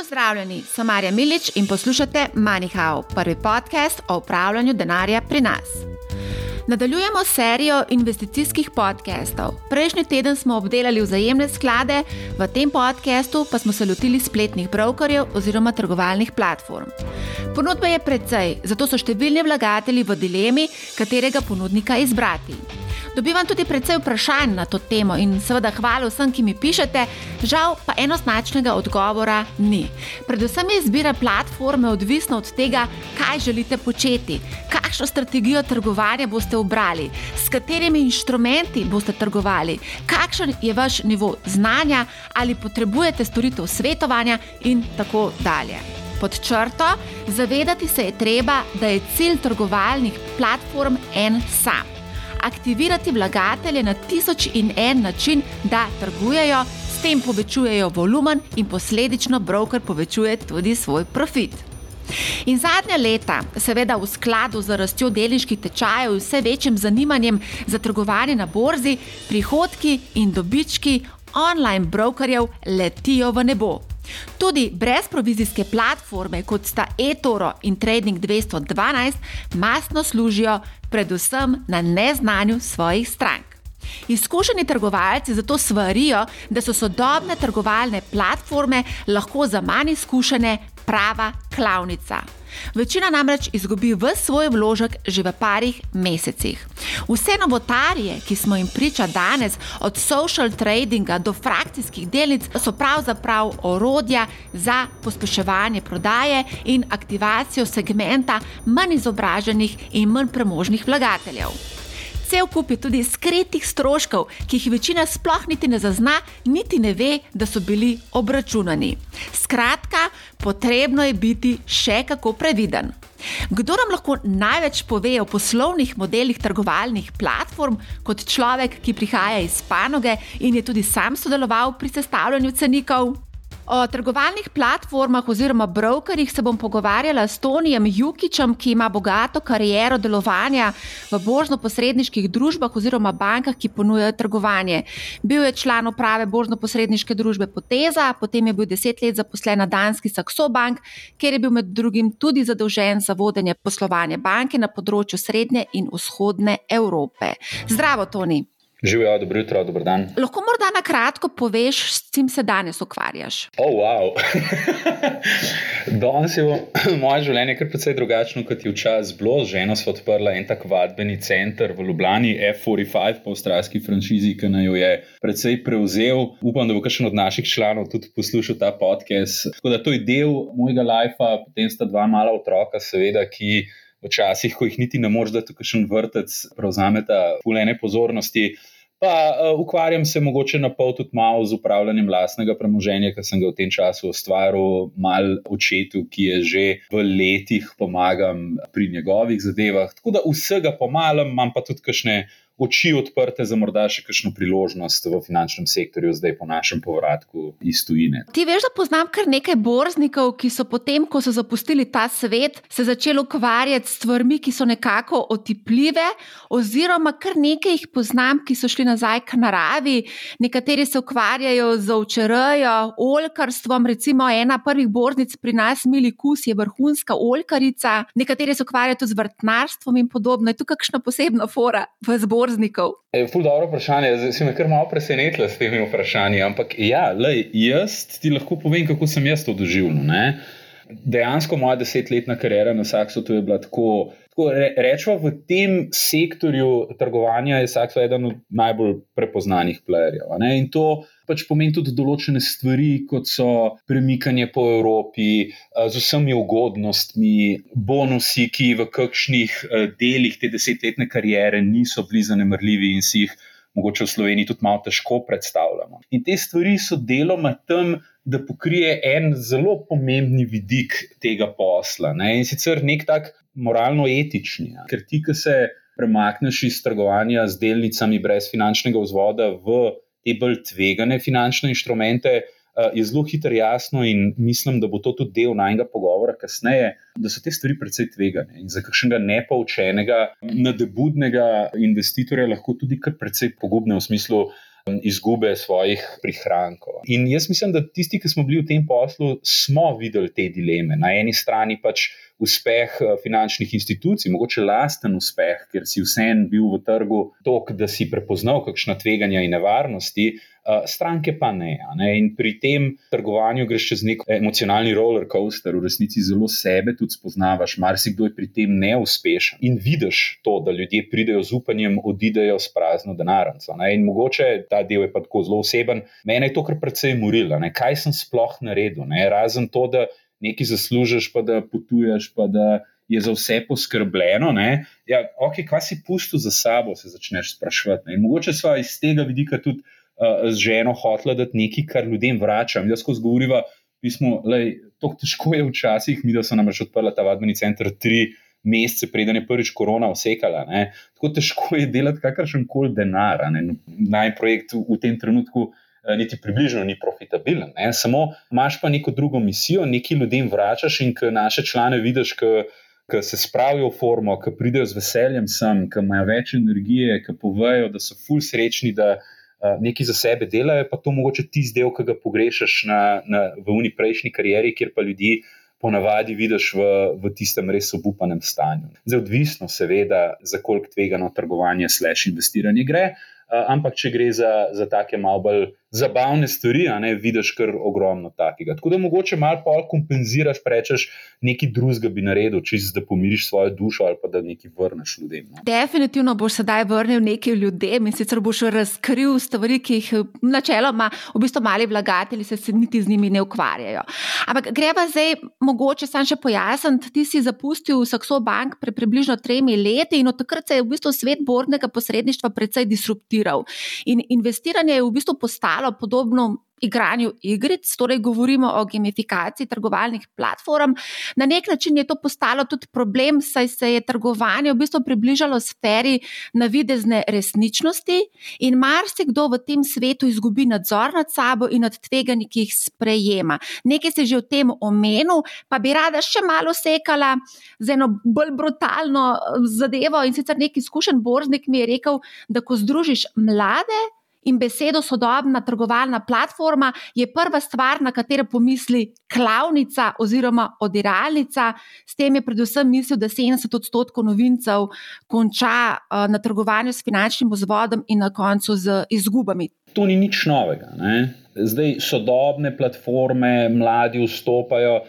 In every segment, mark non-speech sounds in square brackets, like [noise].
Pozdravljeni, sem Marja Milič in poslušate MoneyHow, prvi podcast o upravljanju denarja pri nas. Nadaljujemo serijo investicijskih podcastov. Prejšnji teden smo obdelali vzajemne sklade, v tem podkastu pa smo se lotili spletnih brokerjev oziroma trgovalnih platform. Ponudba je precej, zato so številni vlagatelji v dilemi, katerega ponudnika izbrati. Dobivam tudi precej vprašanj na to temo in seveda hvala vsem, ki mi pišete, žal pa enoznačnega odgovora ni. Predvsem je izbira platforme odvisna od tega, kaj želite početi, kakšno strategijo trgovanja boste obrali, s katerimi inštrumenti boste trgovali, kakšen je vaš nivo znanja? Ali potrebujete storitev svetovanja? In tako dalje. Pod črto, zavedati se je treba, da je cilj trgovalnih platform en sam aktivirati vlagatelje na tisoč in en način, da trgujejo, s tem povečujejo volumen in posledično broker povečuje tudi svoj profit. In zadnja leta, seveda v skladu z rastjo delniških tečajev in vse večjim zanimanjem za trgovanje na borzi, prihodki in dobički online brokerjev letijo v nebo. Tudi brezprovizijske platforme, kot sta eToro in Trading 212, masno služijo predvsem na neznanju svojih strank. Izkušeni trgovalci zato svarijo, da so sodobne trgovalne platforme lahko za manj izkušene prava klavnica. Večina namreč izgubi v svoj vložek že v parih mesecih. Vse novotarije, ki smo jim priča danes, od social tradinga do frakcijskih delnic, so pravzaprav orodja za pospeševanje prodaje in aktivacijo segmenta manj izobraženih in manj premožnih vlagateljev cel kup je tudi skritih stroškov, ki jih večina sploh niti ne zazna, niti ne ve, da so bili obračunani. Skratka, potrebno je biti še kako previden. Kdo nam lahko največ pove o poslovnih modelih trgovalnih platform, kot človek, ki prihaja iz panoge in je tudi sam sodeloval pri sestavljanju cenikov? O trgovalnih platformah oziroma brokerjih se bom pogovarjala s Tonijem Jukičem, ki ima bogato kariero delovanja v božno-posredniških družbah oziroma bankah, ki ponujajo trgovanje. Bil je član uprave božno-posredniške družbe Poteza, potem je bil deset let zaposlen na danski Saxo Bank, kjer je bil med drugim tudi zadolžen za vodenje poslovanja banke na področju srednje in vzhodne Evrope. Zdravo, Toni! Živijo, dobro jutro, dobro dan. Lahko morda na kratko poveš, s čim se danes ukvarjaš? Oh, wow. [laughs] danes je [clears throat] moje življenje kar precej drugačno, kot je včasih bilo. Z ženo smo odprli en tak vadbeni center v Ljubljani, F45, po avstralski franšizi, ki naj jo je precej prevzel. Upam, da bo kakšen od naših članov tudi poslušal ta podcast. Tako da to je del mojega lajfa, potem sta dva mala otroka, seveda, ki. Včasih, ko jih niti ne moreš, da tukaj še en vrtec prevzame ta fulene pozornosti, Pa uh, ukvarjam se mogoče na pol tudi malo z upravljanjem lastnega premoženja, ker sem ga v tem času ustvaril, mal očetu, ki je že v letih pomagam pri njegovih zadevah. Tako da vsega pomalam, imam pa tudi kakšne oči odprte za morda še kakšno priložnost v finančnem sektorju, zdaj po našem povratku iz tujine. Ti veš, da poznam kar nekaj borznikov, ki so potem, ko so zapustili ta svet, se začeli ukvarjati s stvarmi, ki so nekako otipljive, oziroma kar nekaj jih poznam, ki so šli nazaj k naravi. Nekateri se ukvarjajo z očerajo, olkarstvom, recimo ena prvih borznic pri nas, Mili Kus, je vrhunska olkarica, nekateri se ukvarjajo tudi z vrtnarstvom in podobno. Je tu kakšna posebna fora v zbornici? Posameznikov? Je ful dobro vprašanje, zdaj si me kar malo presenetila s temi vprašanji. Ampak ja, lej, jaz ti lahko povem, kako sem jaz to doživljal. Dejansko moja desetletna karijera na Saksu je bila tako. Rečemo, v tem sektorju trgovanja je Sakso eden od najbolj prepoznanih playerjev. In to pač pomeni tudi določene stvari, kot so premikanje po Evropi, eh, z vsemi ugodnostmi, bonusi, ki v kakšnih eh, delih te desetletne karijere niso bili zanemrljivi in si jih mogoče v Sloveniji tudi malo težko predstavljamo. In te stvari so deloma tam. Da pokrije en zelo pomembni vidik tega posla. Ne? In sicer nek tak moralno-etični, ker ti, ki se premakneš iz trgovanja z delnicami brez finančnega vzvoda v te bolj tvegane finančne inštrumente, uh, je zelo hitro jasno, in mislim, da bo to tudi del najnega pogovora kasneje, da so te stvari precej tvegane. In za kakšnega nepoučenega, nadebudnega investitorja lahko tudi kar precej pogubne v smislu. Izgube svojih prihrankov. In jaz mislim, da tisti, ki smo bili v tem poslu, smo videli te dileme. Na eni strani pač uspeh eh, finančnih institucij, mogoče lasten uspeh, ker si vsem bil v trgu tok, da si prepoznal kakšna tveganja in nevarnosti. Eh, stranke pa ne, ne. In pri tem trgovanju greš čez nek emocionalni roller coaster, v resnici zelo sebe tudi spoznavaš, marsikdo je pri tem neuspešen. In vidiš to, da ljudje pridejo z upanjem, odidejo s prazno denarnico. In mogoče ta del je pa tako zelo oseben. Mene je to kar precej morilo, kaj sem sploh naredil, ne? razen to, da nekaj zaslužiš, pa da potuješ, pa da je za vse poskrbljeno. Ja, ok, kaj si pustil za sabo, se začneš sprašovati. Ne? Mogoče smo iz tega vidika tudi uh, z ženo hotla dati nekaj, kar ljudem vračam. Jaz ko zgovoriva, pismo, je to težko je včasih, mi da so namreč odprla ta vadbeni center tri. Mesece, preden je prvič korona vsekala. Ne. Tako težko je delati kakršen koli denar. Naj projekt v, v tem trenutku Eh, niti približno ni profitabilen. Ne? Samo imaš pa neko drugo misijo, nekaj ljudem vračaš in ki naše člane vidiš, ki se spravijo v formo, ki pridejo z veseljem sem, ki imajo več energije, ki povejo, da so ful srečni, da nekaj za sebe delajo, pa to mogoče ti zdaj, ki ga pogrešaš na, na, v uni prejšnji karieri, kjer pa ljudi. Ponavadi vidiš v, v tistem res obupanem stanju. Zdaj, odvisno, seveda, za koliko tvegano trgovanje, slash investiranje gre, uh, ampak če gre za, za take malo bolj zabavne stvari, a ne vidiš kar ogromno takega. Tako da mogoče malo pol kompenziraš, rečeš, nekaj drugega bi naredil, čist, da pomiriš svojo dušo ali pa da nekaj vrneš ljudem. No. Definitivno boš sedaj vrnil nekaj ljudem in sicer boš razkril stvari, ki jih načeloma v bistvu mali vlagatelji se, se niti z njimi ne ukvarjajo. Ampak greva zdaj, mogoče sam še pojasniti, ti si zapustil Saxo Bank pred približno tremi leti in od takrat se je v bistvu svet bornega posredništva precej disruptiral. In investiranje je v bistvu postalo malo podobno igranju igric, torej govorimo o gamifikaciji trgovalnih platform. Na nek način je to postalo tudi problem, saj se je trgovanje v bistvu približalo sferi navidezne resničnosti in marsikdo v tem svetu izgubi nadzor nad sabo in nad tveganji, ki jih sprejema. Nekaj se že o tem omenil, pa bi rada še malo sekala z eno bolj brutalno zadevo in sicer neki izkušen borznik mi je rekel, da ko združiš mlade, in besedo sodobna trgovalna platforma je prva stvar, na katero pomisli klavnica oziroma odiralnica. S tem je predvsem mislil, da 70 odstotkov novincev konča uh, na trgovanju s finančnim vzvodom in na koncu z izgubami. To ni nič novega. Ne? Zdaj sodobne platforme, mladi vstopajo.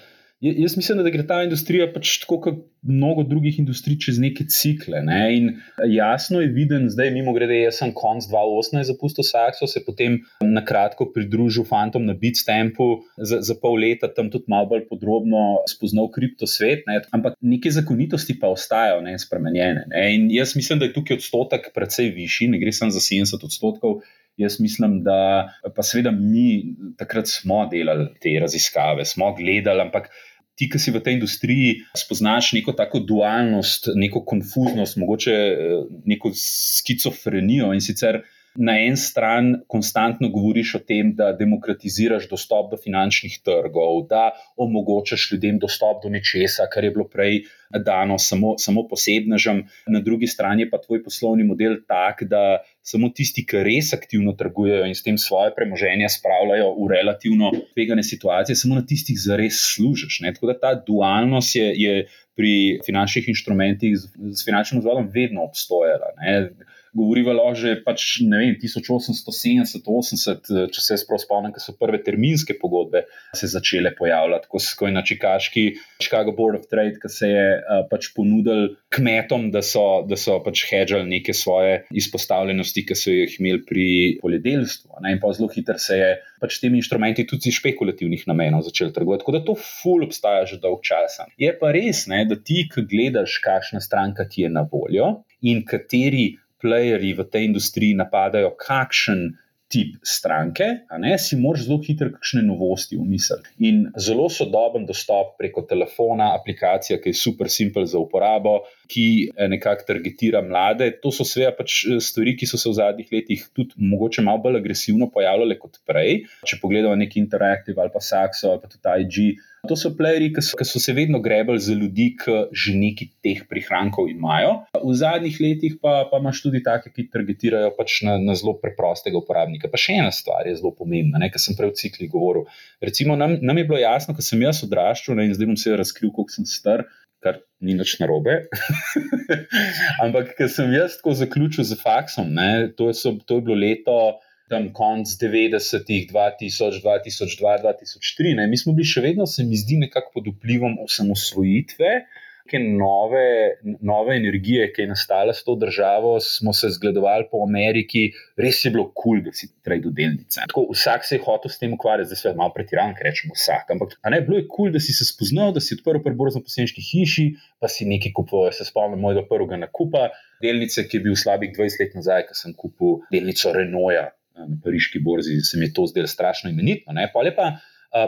Jaz mislim, da gre ta industrija pač tako kot mnogo drugih industrij čez neke cikle. Ne? In jasno je viden, zdaj mimo grede, jaz sem konc 2018 zapustil Sakso, se potem na kratko pridružil fantom na Bitstampu, za, za pol leta tam tudi malo bolj podrobno spoznal kriptosvet, ne? ampak neke zakonitosti pa ostajajo nespremenjene. Ne? In jaz mislim, da je tukaj odstotek precej višji, ne gre samo za 70 odstotkov. Jaz mislim, da pa seveda mi takrat smo delali te raziskave, smo gledali, ampak ti, ki si v tej industriji, spoznaš neko tako dualnost, neko konfuznost, mogoče eh, neko skizofrenijo in sicer. Na eni strani konstantno govoriš o tem, da demokratiziraš dostop do finančnih trgov, da omogočaš ljudem dostop do nečesa, kar je bilo prej dano samo, samo posebnežem, na drugi strani pa tvoj poslovni model tak, da samo tisti, ki res aktivno trgujejo in s tem svoje premoženje spravljajo v relativno tvegane situacije, samo na tistih zares služiš. Ne? Tako da ta dualnost je, je pri finančnih inštrumentih z, z finančnim vzvodom vedno obstojala. Ne? Govoriva lahko že pač, vem, 1870, 80, če se prav spomnim, ko so prve terminske pogodbe se začele pojavljati, ko, ko je na Čikaški, Chicago Board of Trade, ki se je uh, pač ponudil kmetom, da so, da so pač hedžali neke svoje izpostavljenosti, ki so jih imeli pri poljedelstvu. Ne? In pa zelo hitro se je pač temi inštrumenti tudi špekulativnih namenov začel trgovati. Tako da to ful obstaja že dolg časa. Je pa res, ne, da ti, ki gledaš, kakšna stranka ti je na voljo in kateri playerji v tej industriji napadajo, kakšen tip stranke, ne, si moraš zelo hitro kakšne novosti umisliti. In zelo sodoben dostop preko telefona, aplikacija, ki je super simpel za uporabo, ki eh, nekako targetira mlade. To so sve pač eh, stvari, ki so se v zadnjih letih tudi mogoče malo bolj agresivno pojavljale kot prej. Če pogledamo neki Interactive ali pa Saxo ali pa tudi IG To so playeri, ki so, ki so se vedno grebali za ljudi, ki že neki teh prihrankov imajo. V zadnjih letih pa, pa imaš tudi take, ki targetirajo pač na, na zelo preprostega uporabnika. Pa še ena stvar je zelo pomembna, kar sem prej v cikli govoril. Recimo, nam, nam je bilo jasno, ko sem jaz odraščal ne, in zdaj bom se razkril, koliko sem star. Kar ni nič narobe. [laughs] Ampak, ker sem jaz tako zaključil z faksom, ne, to, je so, to je bilo leto tam konc 90-ih, 2000, 2002, 2003. Ne. Mi smo bili še vedno, se mi zdi, nekako pod vplivom osamosvojitve, neke nove, nove energije, ki je nastala s to državo. Smo se zgledovali po Ameriki, res je bilo kul, cool, da si tradil delnice. Tako, vsak se je hotel s tem ukvarjati, zdaj se je malo pretiran, ker rečemo vsak. Ampak ne, bilo je kul, cool, da si se spoznal, da si odprl prvi borzo po senčki hiši, pa si nekaj kupoval. Se spomnim mojega prvega nakupa. Delnice, ki je bil slabih 20 let nazaj, ko sem kupil delnico Renaulta, na pariški borzi, se mi je to zdelo strašno imenitno. Pa lepa.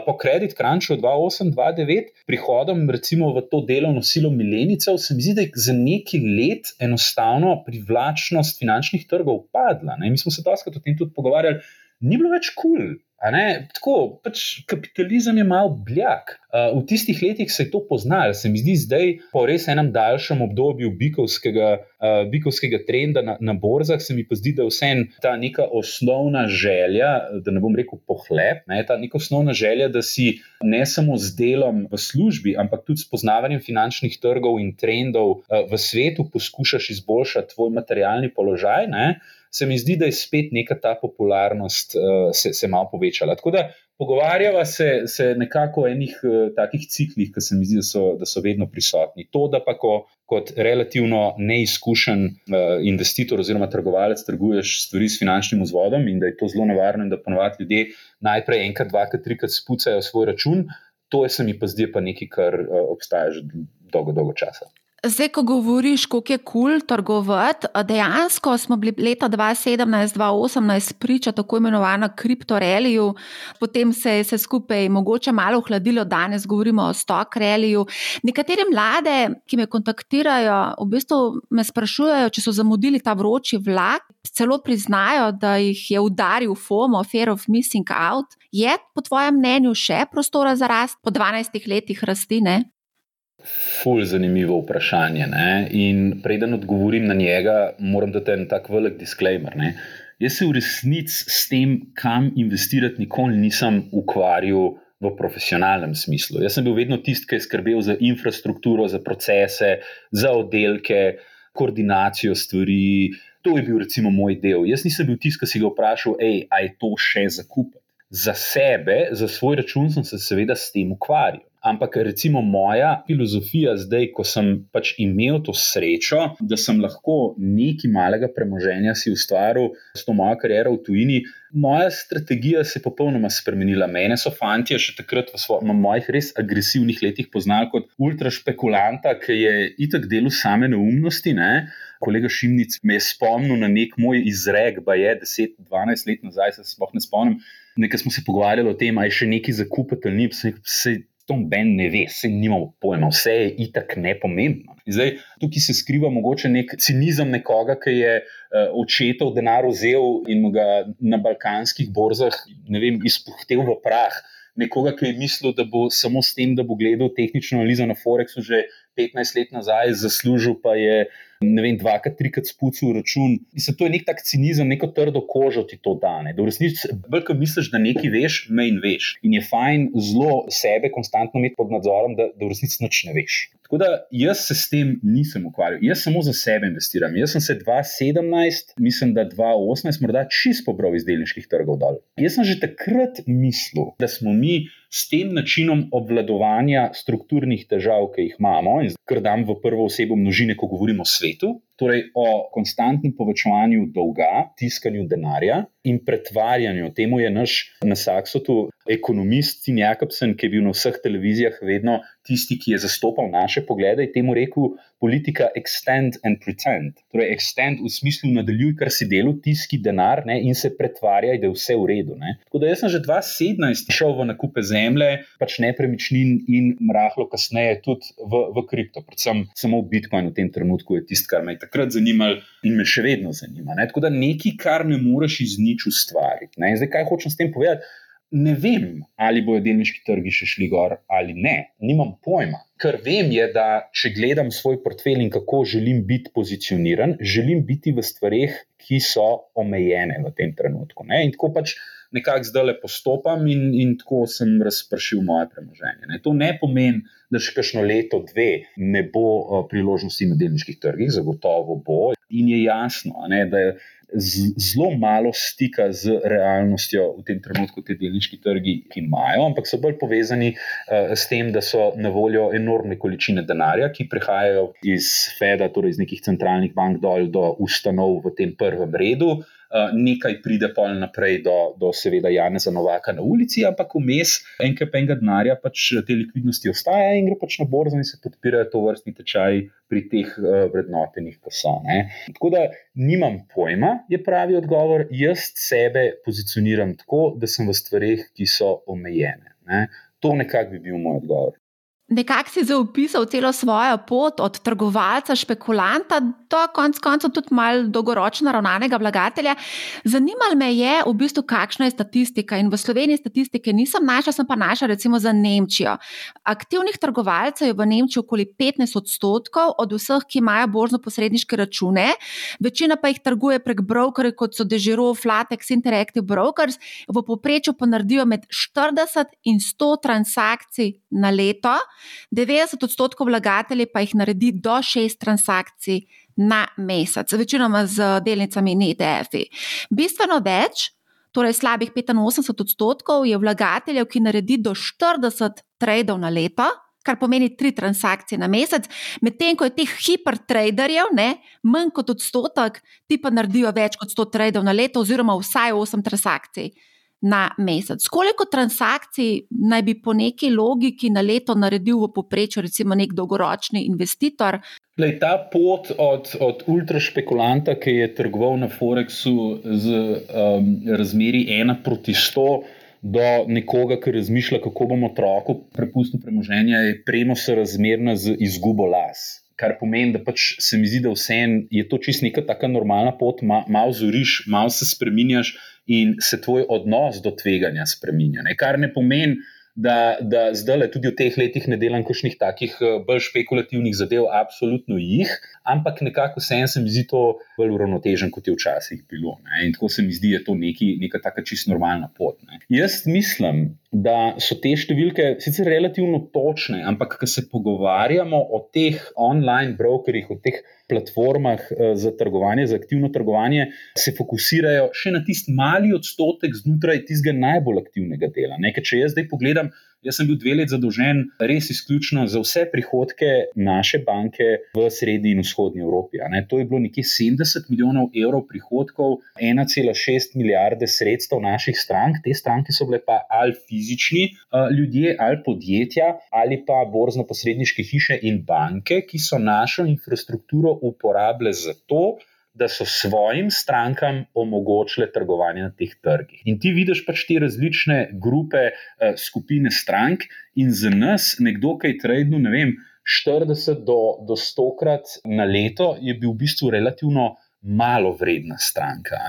Po kredit Crunchu 2008-2009, prihodom recimo v to delovno silo milenicev, se mi zdi, da je za neki let enostavno privlačnost finančnih trgov padla. Ne? Mi smo se doskrat o tem tudi pogovarjali, ni bilo več kul. Cool. Tako, pač kapitalizem je mal bljak. V tistih letih se je to poznalo, se mi zdi zdaj, po res enem daljšem obdobju bikovskega, uh, bikovskega trenda na, na borzah, se mi pa zdi, da je vse ta neka osnovna želja, da ne bom rekel pohlep, ne, ta neka osnovna želja, da si ne samo z delom v službi, ampak tudi s poznavanjem finančnih trgov in trendov uh, v svetu poskušaš izboljšati tvoj materialni položaj. Ne, se mi zdi, da je spet neka ta popularnost uh, se, se malo povečala. Tako da pogovarjava se, se nekako o enih uh, takih ciklih, ki se mi zdi, da so, da so vedno prisotni. To, da pa ko, kot relativno neizkušen uh, investitor oziroma trgovalec trguješ stvari s finančnim vzvodom in da je to zelo nevarno, in da ponovadi ljudje najprej enkrat, dvakrat, trikrat spucajo svoj račun. To je se mi pa zdi pa nekaj, kar uh, obstaja že dolgo, dolgo časa. Zdaj, ko govoriš, kako je kul cool trgovati, dejansko smo bili leta 2017-2018 priča tako imenovano kriptoreliju, potem se je vse skupaj mogoče malo ohladilo, danes govorimo o stokreliju. Nekatere mlade, ki me kontaktirajo, v bistvu me sprašujejo, če so zamudili ta vroči vlak, celo priznajo, da jih je udaril FOMO, Fear of Missing Out. Je po tvojem mnenju še prostora za rast po 12 letih rasti? Ful, zanimivo vprašanje. Ne? In preden odgovorim na njega, moram dati en tak velik disclaimer. Ne? Jaz se v resnici s tem, kam investirati, nikoli nisem ukvarjal v profesionalnem smislu. Jaz sem bil vedno tisti, ki je skrbel za infrastrukturo, za procese, za oddelke, koordinacijo stvari. To je bil recimo moj del. Jaz nisem bil tisti, ki si ga vprašal, ali je to še za kup. Za sebe, za svoj račun sem se seveda s tem ukvarjal. Ampak recimo moja filozofija zdaj, ko sem pač imel to srečo, da sem lahko nekaj malega premoženja si ustvaril s to mojo kariero v tujini, moja strategija se je popolnoma spremenila. Mene so fanti še takrat v, svoj, v mojih res agresivnih letih poznali kot ultrašpekulanta, ki je itak delo same neumnosti. Ne? Kolega Šimnic me je spomnil na nek moj izrek, pa je 10-12 let nazaj, se sploh ne spomnim. Nekaj smo se pogovarjali o tem, ali je še nekaj zakupiti ali ni to Ben ne ve, vse nimamo pojma, vse je itak nepomembno. Zdaj, tukaj se skriva mogoče nek cinizem nekoga, ki je uh, očetov denar vzel in ga na balkanskih borzah, vem, izpuhtel v prah. Nekoga, ki je mislil, da bo samo s tem, da bo gledal tehnično analizo na Forexu, že 15 let nazaj zaslužil, pa je ne vem, dvakrat, trikrat spucil račun. Mislim, to je nek tak cinizem, neko trdo kožo ti to dane. Da v resnici, bolj kot misliš, da nekaj veš, mej in veš. In je fajn zelo sebe konstantno imeti pod nadzorom, da, da v resnici nič ne veš. Tako da jaz se s tem nisem ukvarjal, jaz samo za sebe investiram. Jaz sem se 2017, mislim, da 2018, morda čist pobral iz delniških trgov dol. Jaz sem že takrat mislil, da smo mi s tem načinom obvladovanja strukturnih težav, ki jih imamo, in kar dam v prvo osebo množine, ko govorimo o svetu, torej o konstantnem povečevanju dolga, tiskanju denarja in pretvarjanju. Temu je naš na Saksotu ekonomist Tim Jakobsen, ki je bil na vseh televizijah vedno tisti, ki je zastopal naše poglede, temu rekel politika extend and pretend. Torej, extend v smislu nadaljuj, kar si delo, tiski denar ne, in se pretvarjaj, da je vse v redu. Ne. Tako da jaz sem že 2017 šel v nakupe zemlje, pač nepremičnin in mrahlo kasneje tudi v, v kripto. Predvsem samo Bitcoin v tem trenutku je tisto, kar me je takrat zanimalo in me še vedno zanima. Ne? Tako da nekaj, kar ne moreš iz nič ustvariti. Zdaj, kaj hočem s tem povedati? ne vem, ali bodo delniški trgi še šli gor ali ne. Nimam pojma. Kar vem, je, da če gledam svoj portfelj in kako želim biti pozicioniran, želim biti v stvarih, ki so omejene v tem trenutku. Ne? In tako pač nekako zdaj le postopam, in, in tako sem razpršil moje premoženje. Ne? To ne pomeni, da še kakšno leto, dve ne bo uh, priložnosti na delniških trgih, zagotovo bo. In je jasno, ne, da je zelo malo stika z realnostjo v tem trenutku, te delniški trgi imajo, ampak so bolj povezani uh, s tem, da so na voljo enormne količine denarja, ki prihajajo iz FED-a, torej iz nekih centralnih bank, dol do ustanov v tem prvem redu. Eh, nekaj pride pol naprej do, do seveda, Janeza Novaka na ulici, ampak vmes enkrat enega denarja, pač te likvidnosti ostaja in gre pač na borzo in se podpirajo to vrstni tečaj pri teh uh, vrednotenih, ko so. Ne. Tako da nimam pojma, je pravi odgovor. Jaz sebe pozicioniram tako, da sem v stvarih, ki so omejene. Ne. To nekako bi bil moj odgovor. Nekako si zaopisal celo svojo pot od trgovalca, špekulanta do konc koncev tudi malo dolgoročno ravnanega vlagatelja. Zanimalo me je, v bistvu, kakšna je statistika. In v Sloveniji statistike nisem našla, sem pa našla recimo za Nemčijo. Aktivnih trgovalcev je v Nemčiji okoli 15 odstotkov od vseh, ki imajo borzno-posredniške račune, večina pa jih trguje prek brokerjev, kot so Dežiro, Flatex, Interactive Brokers, v povprečju pa naredijo med 40 in 100 transakcij na leto. 90 odstotkov vlagateljev pa jih naredi do 6 transakcij na mesec, večinoma z delnicami in ETF-ji. Bistveno več, torej slabih 85 odstotkov, je vlagateljev, ki naredi do 40 tradov na leto. Kar pomeni tri transakcije na mesec, medtem ko je teh hipertraderjev manj kot odstotek, ti pa naredijo več kot 100 tradov na leto, oziroma vsaj 8 transakcij na mesec. Koliko transakcij naj bi po neki logiki na leto naredil v poprečju, recimo, nek dolgoročni investitor? Lej, ta pot od, od ultrašpekulanta, ki je trgoval na Forexu z um, razmeri 1 proti 100, do nekoga, ki razmišlja, kako bomo otroku prepustili premoženje, je prenosa razmerna z izgubo las. Kar pomeni, da pač se mi zdi, da vse je to čisto neka taka normalna pot, ma, malo zoriš, malo se spremenjaš in se tvoj odnos do tveganja spremenja. Ne? Kar ne pomeni, da, da zdaj le tudi v teh letih ne delam kakšnih takih eh, bolj špekulativnih zadev, absolutno jih, ampak nekako vseeno se mi zdi to bolj uravnotežen, kot je včasih bilo. Ne? In tako se mi zdi, da je to neki, neka taka čisto normalna pot. Ne? Jaz mislim, da so te številke sicer relativno točne, ampak ko se pogovarjamo o teh online brokerjih, o teh platformah eh, za trgovanje, za aktivno trgovanje, se fokusirajo še na tisti mali odstotek znotraj tistega najbolj aktivnega dela. Nekaj, če jaz zdaj pogledam, Jaz sem bil dve leti zadolžen res izključno za vse prihodke naše banke v srednji in vzhodnji Evropi. To je bilo nekje 70 milijonov evrov prihodkov, 1,6 milijarde sredstev naših strank. Te stranke so bile pa ali fizični ljudje, ali podjetja, ali pa borzno-posredniške hiše in banke, ki so našo infrastrukturo uporabljali za to, da so svojim strankam omogočile trgovanje na teh trgih. In ti vidiš pač te različne grupe, eh, skupine strank, in za nas, nekdo, ki je tradil, ne vem, 40 do, do 100 krat na leto, je bil v bistvu relativno malo vredna stranka.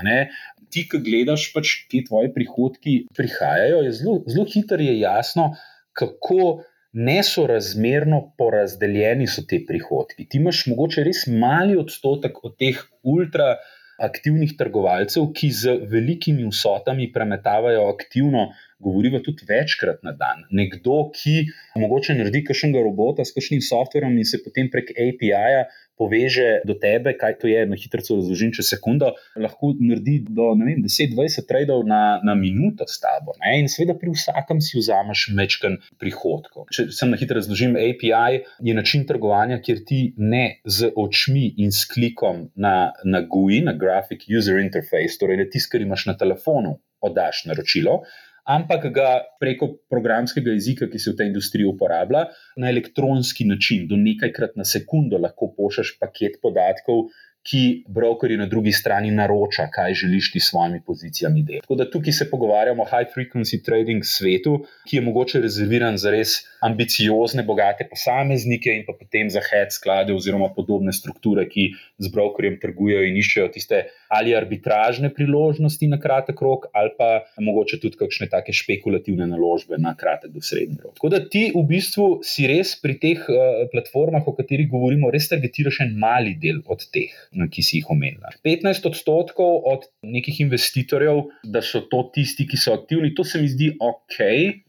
Ti, ki gledaš, pač ti tvoji prihodki prihajajo, je zelo, zelo hitro je jasno, kako nesorazmerno porazdeljeni so ti prihodki. Ti imaš mogoče res mali odstotek od teh ultraaktivnih trgovalcev, ki z velikimi vsotami premetavajo aktivno, govorijo tudi večkrat na dan. Nekdo, ki mogoče naredi kakšnega robota s kakšnim softverom in se potem prek API-ja poveže do tebe, kaj to je, na hitro razložim, če sekundo, lahko naredi do 10-20 tradov na, na minuto s tabo. Ne? In seveda pri vsakem si vzameš mečken prihodkov. Če sem na hitro razložim, API je način trgovanja, kjer ti ne z očmi in s klikom na, na GUI, na Graphic User Interface, torej ne tiskar imaš na telefonu, oddaš naročilo ampak ga preko programskega jezika, ki se v tej industriji uporablja, na elektronski način, do nekajkrat na sekundo lahko pošlješ paket podatkov. Ki brokerji na drugi strani naroča, kaj želiš ti s svojimi pozicijami delati. Tako da tukaj se pogovarjamo o high frequency trading svetu, ki je mogoče rezerviran za res ambiciozne, bogate posameznike in pa potem za head sklade oziroma podobne strukture, ki z brokerjem trgujejo in iščejo tiste ali arbitražne priložnosti na kratek rok, ali pa mogoče tudi kakšne take špekulativne naložbe na kratek do srednji rok. Tako da ti v bistvu si res pri teh uh, platformah, o katerih govorimo, res targetiraš en mali del od teh, ki si jih omenila. 15 odstotkov od nekih investitorjev, da so to tisti, ki so aktivni, to se mi zdi ok.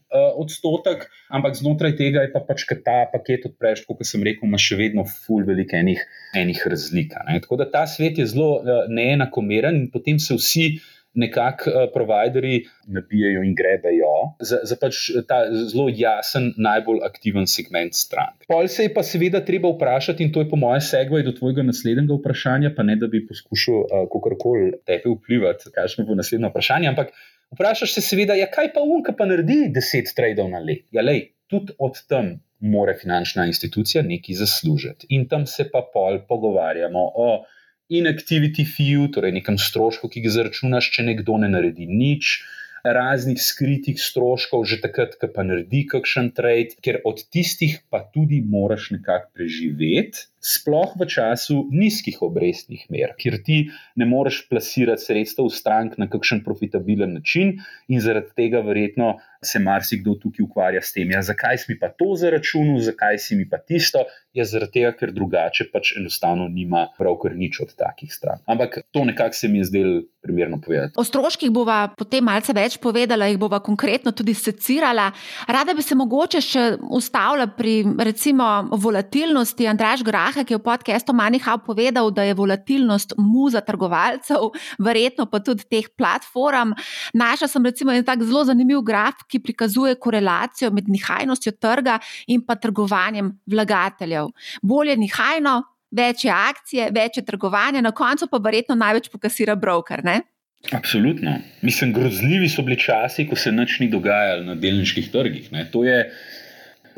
Uh, odstotek, ampak znotraj tega je pa pač, ker ta paket odpreš, kot sem rekel, ima še vedno ful veliko enih, enih razlik. Tako da ta svet je zelo uh, neenakomeren in potem se vsi nekako uh, provideri nabijajo in grebejo za, za pač ta zelo jasen, najbolj aktiven segment strank. Pol se je pa seveda treba vprašati, in to je po mojem segway do tvojega naslednjega vprašanja, pa ne da bi poskušal uh, kakorkoli tebi vplivati, kakšno bo naslednje vprašanje. Ampak vprašaš se seveda, ja, kaj pa unka pa naredi deset tradov na let. Ja, lej, tudi od tam. Mora finančna institucija nekaj zaslužiti. In tam se pa pol pogovarjamo o inactivity fee, torej nekem strošku, ki ga zaračunaš, če nekdo ne naredi nič, raznih skritih stroškov, že takrat, ko pa naredi kakšen trade, ker od tistih pa tudi moraš nekako preživeti sploh v času nizkih obrestnih mer, kjer ti ne moreš plasirati sredstev v strank na kakšen profitabilen način, in zaradi tega verjetno se marsikdo tukaj ukvarja s tem, ja, zakaj si mi pa to zaračunal, zakaj si mi pa tisto. Je ja, zaradi tega, ker drugače pač enostavno nima pravkar nič od takih strank. Ampak to nekako se mi je zdelo primerno povedati. O stroških bova potem malce več povedala, jih bova konkretno tudi secirala. Rada bi se mogoče še ustavila pri recimo volatilnosti Andraš Graf. Strahe, ki je v podkastu Manihau povedal, da je volatilnost muza trgovalcev, verjetno pa tudi teh platform. Našla sem recimo en tak zelo zanimiv graf, ki prikazuje korelacijo med nihajnostjo trga in pa trgovanjem vlagateljev. Bolje nihajno, večje akcije, večje trgovanje, na koncu pa verjetno največ pokasira broker. Ne? Absolutno. Mislim, grozljivi so bili časi, ko se nič ni dogajalo na delniških trgih. Ne? To je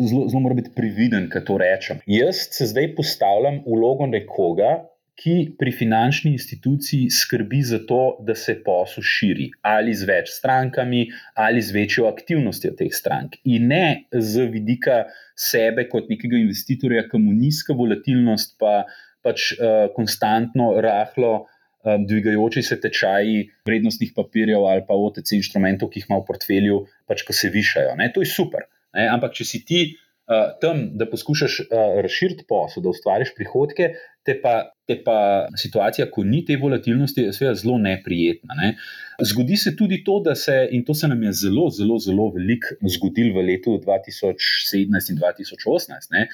zelo, zelo mora biti prividen, kaj to rečem. Jaz se zdaj postavljam v vlogo nekoga, ki pri finančni instituciji skrbi za to, da se posel širi ali z več strankami, ali z večjo aktivnostjo teh strank. In ne z vidika sebe kot nekega investitorja, ki mu nizka volatilnost, pa pač uh, konstantno rahlo. Um, dvigajoči se tečaji vrednostnih papirjev ali pa OTC inštrumentov, ki jih ima v portfelju, pač ko se višajo. Ne? To je super. Ne? Ampak, če si ti uh, tam, da poskušaš uh, razširiti posel, da ustvariš prihodke, te pa, te pa situacija, ko ni te volatilnosti, je seveda zelo neprijetna. Ne? Zgodi se tudi to, da se, in to se nam je zelo, zelo, zelo veliko zgodilo v letu 2017 in 2018. Ne?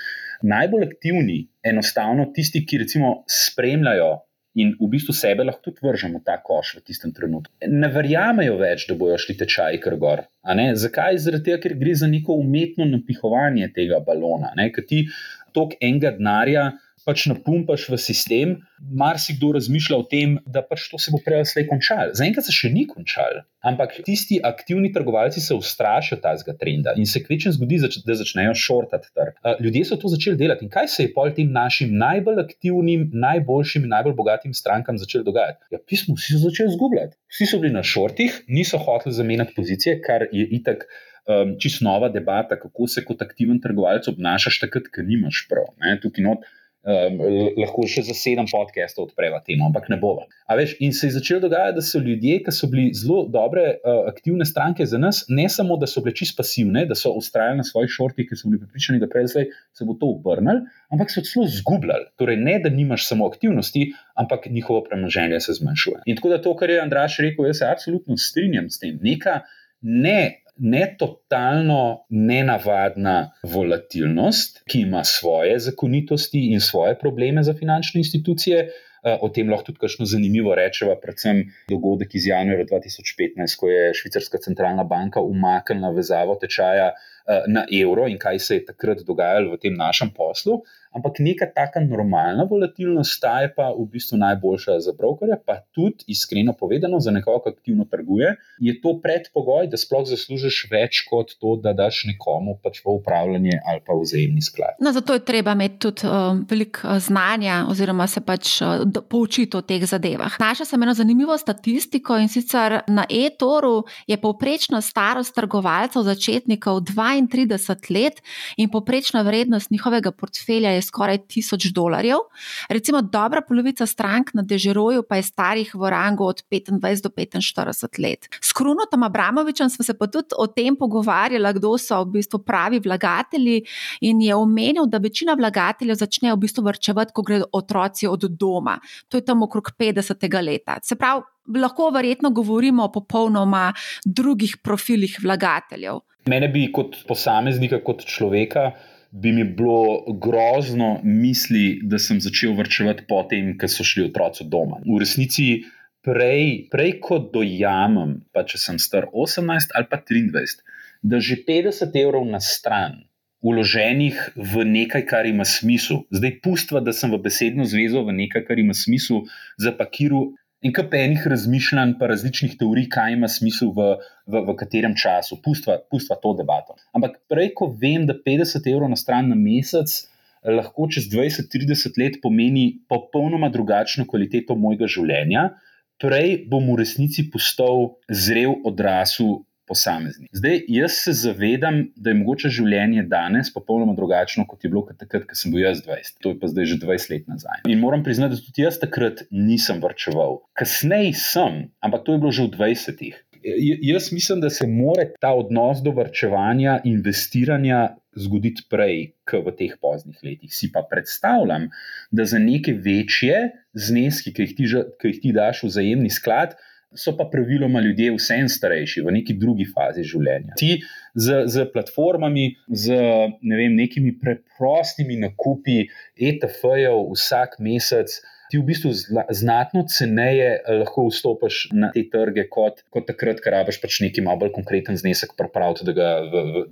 Najbolj aktivni, enostavno tisti, ki recimo spremljajo in v bistvu sebe lahko tudi vržemo v ta koš v tistem trenutku. Ne verjamejo več, da bojo šli tečaji kar gor. Zakaj? Zaradi tega, ker gre za neko umetno napihovanje tega balona, ker ti tok enega denarja pač napumpaš v sistem, marsikdo razmišlja o tem, da pač to se bo prej ali slej končalo. Zaenkrat se še ni končalo, ampak tisti aktivni trgovalci se ustrašijo tega trenda in se kvečem zgodi, da začnejo šortati trg. Ljudje so to začeli delati in kaj se je pol tem našim najbolj aktivnim, najboljšim in najbolj bogatim strankam začelo dogajati? Ja, pismo, vsi so začeli izgubljati. Vsi so bili na šortih, niso hoteli zamenjati pozicije, kar je itak. Um, Čisto nova debata, kako se kot aktiven trgovalec obnašaš, takrat, ko nimaš prav. Ne? Tukaj not, Um, lahko še za sedem podcastov odpreva temo, ampak ne bova. Veš, in se je začelo dogajati, da so ljudje, ki so bili zelo dobre, uh, aktivne stranke za nas, ne samo, da so bili čist pasivne, da so ustrajali na svojih šortih, ker so bili pripričani, da prej se bo to obrnil, ampak so celo zgubljali. Torej, ne da nimaš samo aktivnosti, ampak njihovo premoženje se zmanjšuje. In tako da to, kar je Andraš rekel, jaz se absolutno strinjam s tem. Neka ne ne totalno nenavadna volatilnost, ki ima svoje zakonitosti in svoje probleme za finančne institucije. Eh, o tem lahko tudi kakšno zanimivo rečemo, predvsem dogodek iz januarja 2015, ko je Švicarska centralna banka umaknila vezavo tečaja eh, na evro in kaj se je takrat dogajalo v tem našem poslu ampak neka taka normalna volatilnost, ta je pa v bistvu najboljša za brokerja, pa tudi iskreno povedano, za nekoga, ki aktivno trguje, je to predpogoj, da sploh zaslužiš več kot to, da daš nekomu pač v upravljanje ali pa vzajemni sklad. No, zato je treba imeti tudi uh, veliko uh, znanja, oziroma se pač uh, poučiti o teh zadevah. Našla sem eno zanimivo statistiko in sicer na e-toru je povprečna starost trgovalcev začetnikov 32 let in poprečna vrednost njihovega portfelja je skoraj 1000 dolarjev. Recimo, dobra polovica strank na Dežeroju pa je starih v rangu od 25 do 45 let. S Krunotom Abramovičem smo se pa tudi o tem pogovarjali, kdo so v bistvu pravi vlagatelji, in je omenil, da večina vlagateljev začne v bistvu vrčevati, ko gredo otroci od doma. To je tam okrog 50. leta. Se pravi, lahko verjetno govorimo o popolnoma drugih profilih vlagateljev. Mene bi kot posameznika, kot človeka, bi mi bilo grozno misli, da sem začel vrčevati potem, ko so šli otroci doma. V resnici, prej, prej kot dojamem, pa če sem star 18 ali pa 23, da že 50 evrov na stran. Uloženih v nekaj, kar ima smisel. Zdaj, pustva, da sem v besedno zvezo v nekaj, kar ima smisel, zapakiral in kar enih razmišljanj, pa različnih teorij, kaj ima smisel v, v, v katerem času, pustva, pustva to debato. Ampak prej, ko vem, da 50 evrov na stran na mesec lahko čez 20-30 let pomeni popolnoma drugačno kvaliteto mojega življenja, prej bom v resnici postal zrel, odrasel posameznik. Zdaj, jaz se zavedam, da je mogoče življenje danes popolnoma drugačno, kot je bilo takrat, ko sem bil jaz 20. To je pa zdaj že 20 let nazaj. In moram priznati, da tudi jaz takrat nisem vrčeval. Kasneje sem, ampak to je bilo že v 20-ih. Jaz mislim, da se mora ta odnos do vrčevanja, investiranja zgoditi prej, kot v teh poznih letih. Si pa predstavljam, da za neke večje zneske, ki jih ti, ki jih ti daš v vzajemni sklad, so pa praviloma ljudje vsem starejši, v neki drugi fazi življenja. Ti z, z platformami, z ne vem, nekimi preprostimi nakupi ETF-jev vsak mesec ti v bistvu znatno ceneje eh, lahko vstopiš na te trge, kot, kot takrat, ker rabiš pač neki malo bolj konkreten znesek, pravi, da,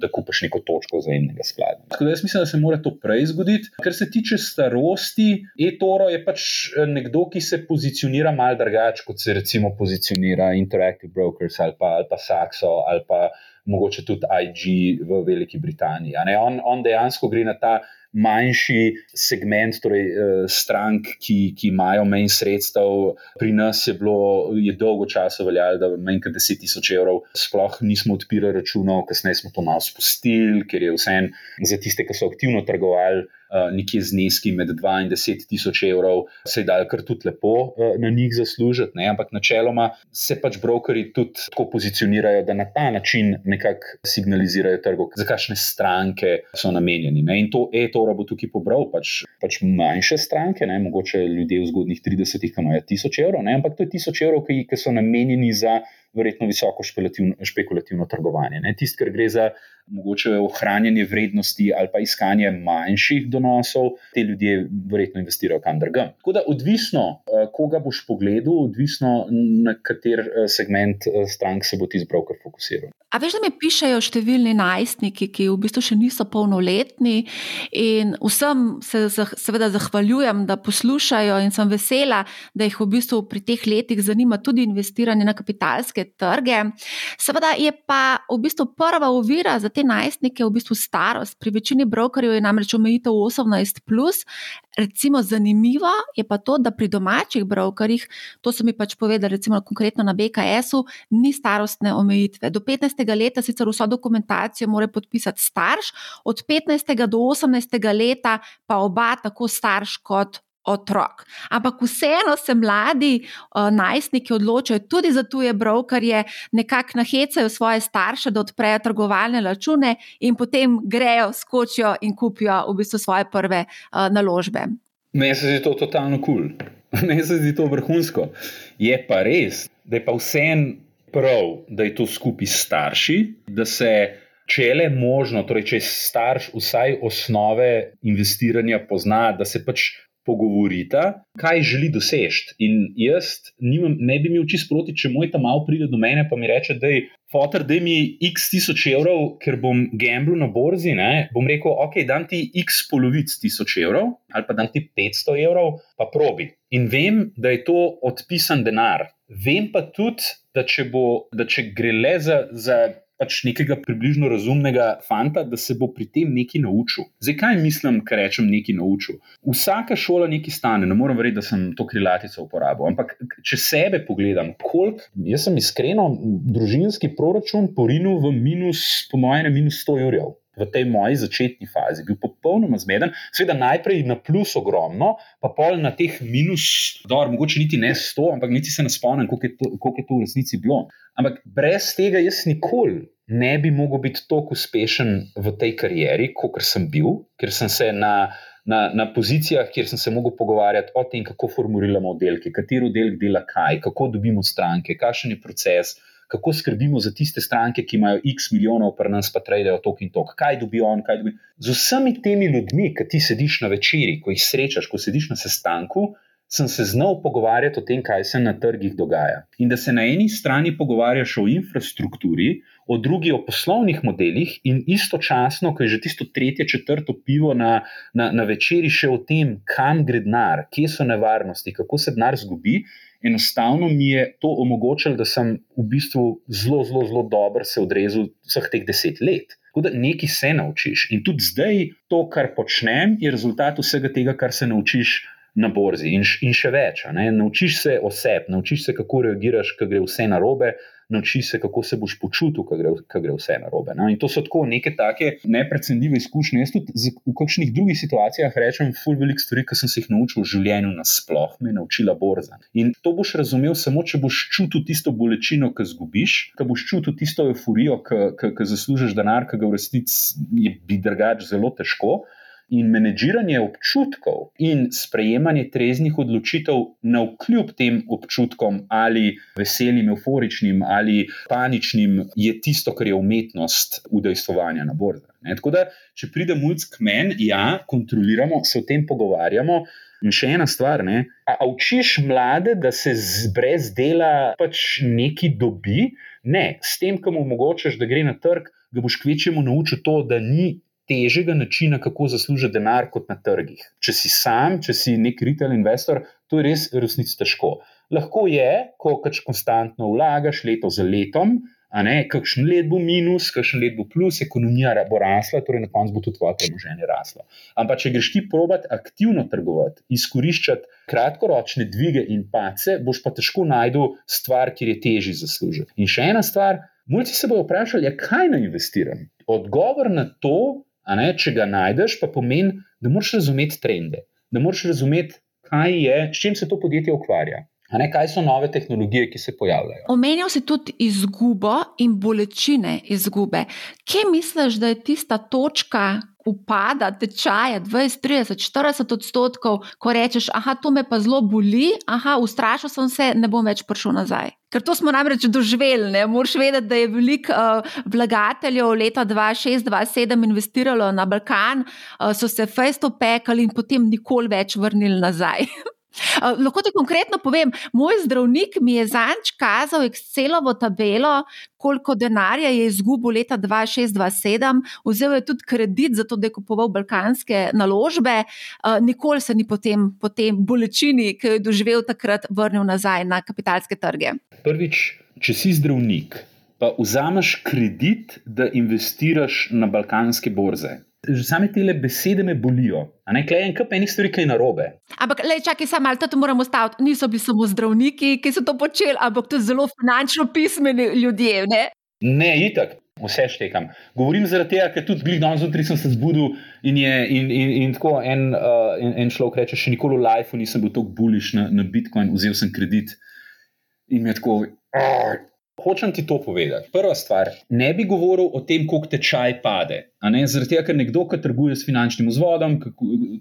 da kupiš neko točko vzajemnega sklada. Tako da jaz mislim, da se mora to prej zgoditi. Kar se tiče starosti, e-toro je pač eh, nekdo, ki se pozicionira mal drugače, kot se recimo pozicionira Interactive Brokers ali pa, ali pa Saxo ali pa mogoče tudi IG v Veliki Britaniji. On, on dejansko gre na ta manjši segment, torej uh, strank, ki, ki imajo manj sredstev. Pri nas je bilo je dolgo časa veljalo, da manj kot 10 tisoč evrov sploh nismo odpirali računov, kasneje smo to malo spustili, ker je vse en za tiste, ki so aktivno trgovali. Eh, nekje zneski med 2 in 10 tisoč evrov, se je dal kar tudi lepo uh, na njih zaslužiti, ne? ampak načeloma se pač brokeri tudi tako pozicionirajo, da na ta način nekako signalizirajo trgu, za kakšne stranke so namenjeni. Ne? In to e-tora bo tukaj pobral pač, pač manjše stranke, ne? mogoče ljudje v zgodnih 30-ih, ki imajo 1000 evrov, ne? ampak to je 1000 evrov, ki, ki so namenjeni za verjetno visoko špekulativno trgovanje. Tisti, kar gre za mogoče ohranjanje vrednosti ali pa iskanje manjših donosov, te ljudje verjetno investirajo kam drugam. Tako da, odvisno, eh, koga boš pogledal, odvisno na kater eh, segment eh, strank se bo ti izbral, kar fokusiral. A veš, da mi pišejo številni najstniki, ki v bistvu še niso polnoletni, in vsem se seveda zahvaljujem, da poslušajo, in sem vesela, da jih v bistvu pri teh letih zanima tudi investiranje na kapitalske trge. Seveda je pa v bistvu prva ovira za te najstnike v bistvu starost. Pri večini brokerjev je namreč omejitev 18. Recimo, zanimivo je pa to, da pri domačih brokerjih, to so mi pač povedali, recimo konkretno na BKS-u, ni starostne omejitve. Do 15. leta sicer vso dokumentacijo mora podpisati starš, od 15. do 18. leta pa oba, tako starš kot otrok. Ampak vseeno se mladi uh, najstniki odločajo tudi za tuje brokerje, nekako nahecajo svoje starše, da odprejo trgovalne račune in potem grejo, skočijo in kupijo v bistvu svoje prve uh, naložbe. Meni se zdi to totalno kul, cool. [laughs] meni se zdi to vrhunsko. Je pa res, da je pa vseeno prav, da je to skupaj s starši, da se. Če je le možno, torej če je starš vsaj osnove investiranja pozna, da se pač pogovorita, kaj želi doseči. In jaz nimam, ne bi imel čist proti, če moj tam malo pride do mene in mi reče, da je fotor, da mi x tisoč evrov, ker bom gamblu na borzi. Ne, bom rekel, ok, dam ti x polovic tisoč evrov ali pa dam ti 500 evrov, pa probi. In vem, da je to odpisan denar. Vem pa tudi, da če, bo, da če gre le za, za pač nekega približno razumnega fanta, da se bo pri tem nekaj naučil. Zdaj, kaj mislim, ker rečem nekaj naučil? Vsaka šola nekaj stane, ne morem verjeti, da sem to krilatico uporabil. Ampak, če sebe pogledam, koliko, jaz sem iskreno, družinski proračun porinil v minus, po mojem, minus 100 jurjev v tej moji začetni fazi, bil popolnoma zmeden, seveda najprej na plus ogromno, pa pol na teh minus, dobro, mogoče niti ne sto, ampak niti se ne spomnim, koliko je, to, koliko je to v resnici bilo. Ampak brez tega jaz nikoli ne bi mogel biti tako uspešen v tej karieri, kot sem bil, ker sem se na. Na, na pozicijah, kjer sem se lahko pogovarjal o tem, kako formuliramo oddelke, katero oddelek dela kaj, kako dobimo stranke, kakšen je proces, kako skrbimo za tiste stranke, ki imajo x milijonov, pa nas pa trajajo tok in tok, kaj dobi on, kaj dobi. Z vsemi temi ljudmi, ki ti sediš na večerji, ko jih srečaš, ko sediš na sestanku, sem se znal pogovarjati o tem, kaj se na trgih dogaja. In da se na eni strani pogovarjaš o infrastrukturi, o drugi o poslovnih modelih, in istočasno, ko je že tisto tretje, četrto pivo na, na, na večerji, še o tem, kam gre denar, kje so nevarnosti, kako se denar zgubi enostavno mi je to omogočilo, da sem v bistvu zelo, zelo, zelo dobro se odrezal vseh teh deset let. Tako da nekaj se naučiš. In tudi zdaj to, kar počnem, je rezultat vsega tega, kar se naučiš na borzi. In, in še več. Naučiš se oseb, naučiš se, kako reagiraš, ko gre vse na robe, naučiš se, kako se boš počutil, ko gre, ko gre vse na robe. No? In to so tako neke take neprecenljive izkušnje. Jaz tudi v kakšnih drugih situacijah rečem, ful velik stvari, ki sem se jih naučil v življenju nasploh, me je naučila borza. In to boš razumel samo, če boš čutil tisto bolečino, ki zgubiš, ki boš čutil tisto euforijo, ki zaslužiš denar, ki ga v resnici je bi drugač zelo težko. In menedžiranje občutkov in sprejemanje treznih odločitev na vkljub tem občutkom, ali veselim, euforičnim ali paničnim, je tisto, kar je umetnost udejstvovanja na borzi. Tako da, če pride mulj k meni, ja, kontroliramo, se o tem pogovarjamo. In še ena stvar, ne, a, a učiš mlade, da se z, brez dela pač nekaj dobi? Ne, s tem, ko mu omogočaš, da gre na trg, ga boš kvečemu naučil to, da ni težjega načina, kako zaslužiti denar kot na trgih. Če si sam, če si nek retail investor, to je res resnici težko. Lahko je, ko pač konstantno vlagaš leto za letom, ne kakšen let bo minus, kakšen let bo plus, ekonomija bo rasla, torej na koncu bo tudi tvoje premoženje raslo. Ampak, če greš ti provat aktivno trgovati, izkoriščati kratkoročne dvige in pace, boš pa težko najdel stvar, kjer je težje zaslužiti. In še ena stvar, mulci se bodo vprašali, ja, kaj naj investiram. Odgovor na to če ga najdeš, pa pomeni, da moraš razumeti trende, da moraš razumeti, kaj je, s čim se to podjetje ukvarja. Ne, kaj so nove tehnologije, ki se pojavljajo? Omenjal si tudi izgubo in bolečine izgube. Kje misliš, da je tista točka, upada tečaja 20, 30, 40 odstotkov, ko rečeš, ah, to me pa zelo boli, ah, ustrašil sem se, ne bom več prišel nazaj. Ker to smo namreč doživeli. Moraš vedeti, da je veliko uh, vlagateljev leta 2006-2007 investiralo na Balkan, uh, so se fejsto pekali in potem nikoli več vrnili nazaj. [laughs] Uh, lahko ti konkretno povem, moj zdravnik mi je zanč kazal Excelovo tabelo, koliko denarja je izgubil leta 2006-2007, vzel je tudi kredit za to, da je kupoval balkanske naložbe, uh, nikoli se ni potem po tem bolečini, ki jo je doživel takrat, vrnil nazaj na kapitalske trge. Prvič, če si zdravnik, pa vzameš kredit, da investiraš na balkanske borze. Že same te besede me bolijo. Klej en kup enih stvari, ki je narobe. Ampak, le, čakaj, samo malo, to moramo staviti. Niso bili samo zdravniki, ki so to počeli, ampak tudi zelo finančno pismeni ljudje. Ne, ne itak. Vse štekam. Govorim zaradi tega, ker tudi glih danes zjutraj sem se zbudil in, je, in, in, in tako en, uh, en, en človek reče: še nikoli v lifeu nisem bil tako buliš na, na Bitcoin, vzel sem kredit in mi je tako. Oh, Hočem ti to povedati. Prva stvar, ne bi govoril o tem, koliko tečaj pade. Zaradi tega, ker nekdo, ki trguje s finančnim vzvodom,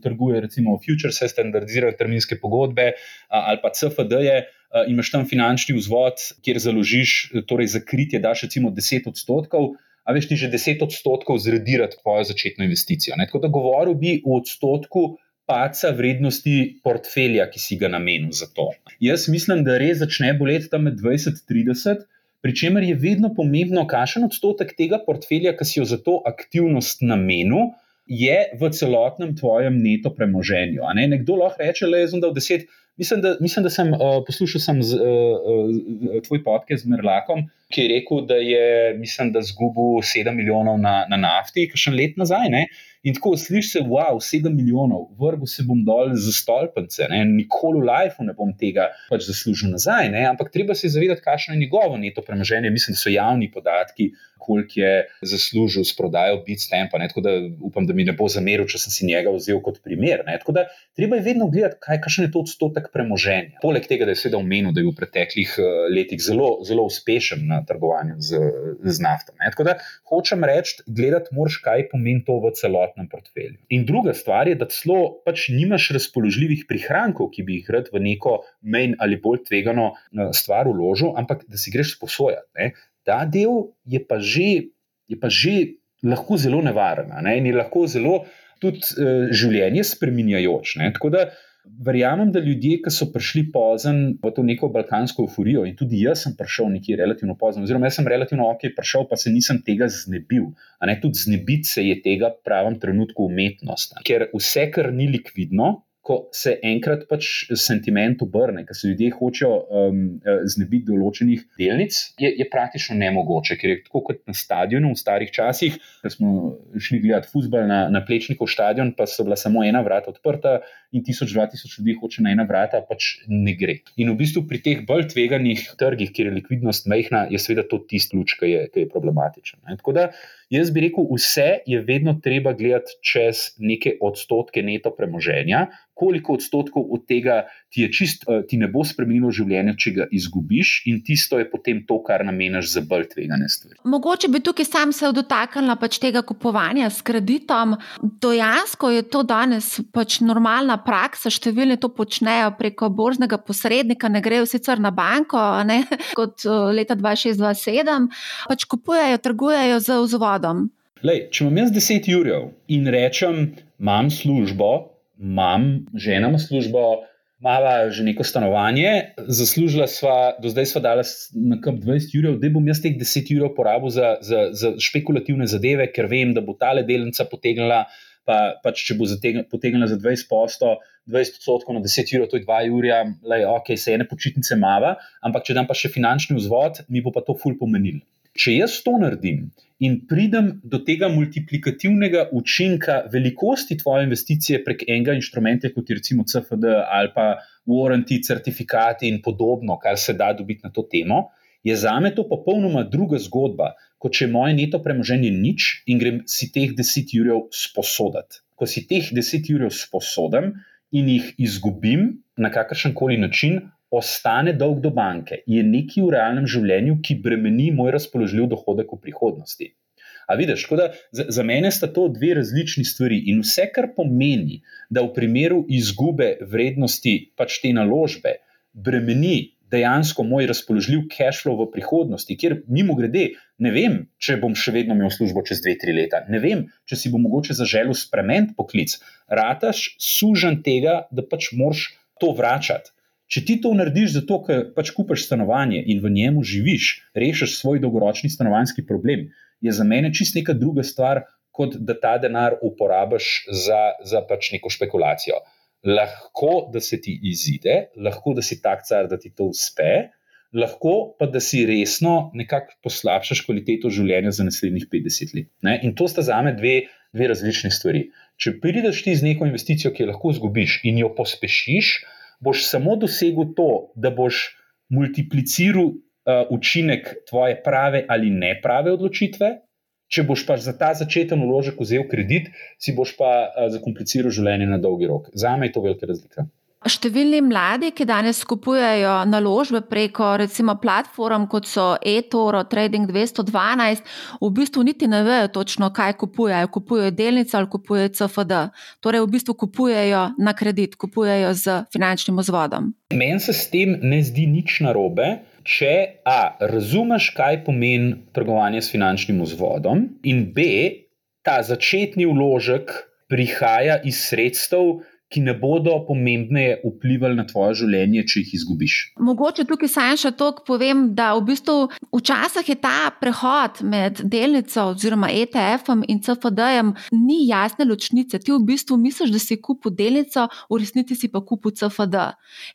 trguje recimo futures, standardizirane terminske pogodbe ali pa CFD-je, imaš tam finančni vzvod, kjer založiš, torej za kritje daš recimo 10 odstotkov, a veš ti že 10 odstotkov zredirati tvojo začetno investicijo. Ne? Tako da govoril bi o odstotku. Paca vrednosti portfelja, ki si ga namenil za to. Jaz mislim, da res začne boleti tam med 20 in 30, pri čemer je vedno pomembno, kakšen odstotek tega portfelja, ki si jo za to aktivnost namenil, je v celotnem tvojem neto premoženju. Ne? Nekdo lahko reče, da je zdaj 10, Mislim, da, mislim, da sem uh, poslušal sem z, uh, uh, tvoj podcast z Merlakom, ki je rekel, da je, mislim, da zgubil 7 milijonov na, na nafti, ki še let nazaj. Ne? In tako slišiš, se, wow, 7 milijonov, vrgu se bom dol za stolpence, ne? nikoli v lifeu ne bom tega pač zaslužil nazaj. Ne? Ampak treba se zavedati, kakšno je njegovo neto premoženje. Mislim, da so javni podatki koliko je zaslužil s prodajo Bitstampa. Tako da upam, da mi ne bo zameril, če sem si njega vzel kot primer. Ne? Tako da treba je vedno gledati, kaj je to odstotek premoženja. Poleg tega, da je seveda omenil, da je v preteklih eh, letih zelo, zelo uspešen na trgovanju z, z nafto. Ne? Tako da hočem reči, gledati moraš, kaj pomeni to v celotnem portfelju. In druga stvar je, da celo pač nimaš razpoložljivih prihrankov, ki bi jih rad v neko menj ali bolj tvegano eh, stvar uložil, ampak da si greš sposojati ta del je pa že, je pa že lahko zelo nevaren in je lahko zelo tudi uh, življenje spremenjajoč. Tako da verjamem, da ljudje, ki so prišli pozno v to neko balkansko euforijo, in tudi jaz sem prišel nekje relativno pozno, oziroma jaz sem relativno ok, prišel, pa se nisem tega znebil. Ne, tudi znebiti se je tega pravem trenutku umetnost. Ker vse, kar ni likvidno, ko se enkrat pač sentiment obrne, ker se ljudje hočejo um, eh, znebiti določenih delnic, je, je praktično nemogoče. Ker je tako kot na stadionu v starih časih, ko smo šli gledati futbol na, na plečnikov stadion, pa so bila samo ena vrata odprta in tisoč, dva tisoč ljudi hoče na ena vrata, pač ne gre. In v bistvu pri teh bolj tveganih trgih, kjer je likvidnost mehna, je seveda to tisti luč, ki je, je problematičen. Ne? Tako da Jaz bi rekel, vse je vedno treba gledati čez neke odstotke neto premoženja, koliko odstotkov od tega ti, čist, eh, ti ne bo spremenilo življenje, če ga izgubiš, in tisto je potem to, kar namenaš za bolj tvegane stvari. Mogoče bi tukaj sam se dotaknila pač tega kupovanja s kreditom. Dejansko je to danes pač normalna praksa, številni to počnejo preko borznega posrednika, ne grejo sicer na banko, ne, [laughs] kot eh, leta 2006-2007, pač kupujejo, trgujejo z vzvodom skladom? Lej, če imam jaz 10 jurjev in rečem, imam službo, imam žena službo, imamo že neko stanovanje, zaslužila sva, do zdaj sva dala na kap 20 jurjev, da bom jaz teh 10 jurjev porabil za, za, za špekulativne zadeve, ker vem, da bo ta delnica potegnila. Pa, pač, če bo potegnila za 20 posto, 20 odstotkov na 10 ur, to je 2 ura, ok, se ene počitnice mava, ampak če dam pa še finančni vzvod, mi bo pa to ful pomenil. Če jaz to naredim in pridem do tega multiplikativnega učinka velikosti tvoje investicije prek enega inštrumenta, kot je recimo CFD ali pa warranty, certifikati in podobno, kar se da dobiti na to temo, je za me to popolnoma druga zgodba, kot če moje neto premoženje nič in grem si teh 10 jurjev sposoditi. Ko si teh 10 jurjev sposodim in jih izgubim na kakršen koli način, ostane dolg do banke, je nekaj v realnem življenju, ki bremeni moj razpoložljiv dohodek v prihodnosti. A vidiš, da, za, za mene sta to dve različni stvari. In vse, kar pomeni, da v primeru izgube vrednosti pač te naložbe bremeni dejansko moj razpoložljiv cash flow v prihodnosti, kjer mimo grede, ne vem, če bom še vedno imel službo čez dve, tri leta, ne vem, če si bom mogoče zaželil spremeniti poklic, rataš sužen tega, da pač moraš to vračati. Če ti to narediš zato, ker pač kupiš stanovanje in v njemu živiš, rešiš svoj dolgoročni stanovanjski problem, je za mene čist neka druga stvar, kot da ta denar uporabiš za, za pač neko špekulacijo. Lahko, da se ti izide, lahko, da si tak car, da ti to uspe, lahko pa, da si resno nekako poslabšaš kvaliteto življenja za naslednjih 50 let. Ne? In to sta za me dve, dve različne stvari. Če prideš ti z neko investicijo, ki jo lahko zgubiš in jo pospešiš, boš samo dosegel to, da boš multipliciral uh, učinek tvoje prave ali ne prave odločitve. Če boš pa za ta začeten uložek vzel kredit, si boš pa uh, zakompliciral življenje na dolgi rok. Za me je to velika razlika. Številni mladi, ki danes kupujejo naložbe preko recimo platform kot so eToro, Trading 212, v bistvu niti ne vejo točno, kaj kupujejo. Kupujejo delnice ali kupujejo CFD. Torej, v bistvu kupujejo na kredit, kupujejo z finančnim vzvodom. Meni se s tem ne zdi nič narobe. Če A, razumeš, kaj pomeni trgovanje s finančnim vzvodom, in B, ta začetni vložek prihaja iz sredstev, ki ne bodo pomembneje vplivali na tvoje življenje, če jih izgubiš. Mogoče tukaj sam še to povem, da v bistvu včasih je ta prehod med delnico oziroma ETF-om in CFD-jem ni jasne ločnice. Ti v bistvu misliš, da si kupil delnico, v resnici si pa kupil CFD.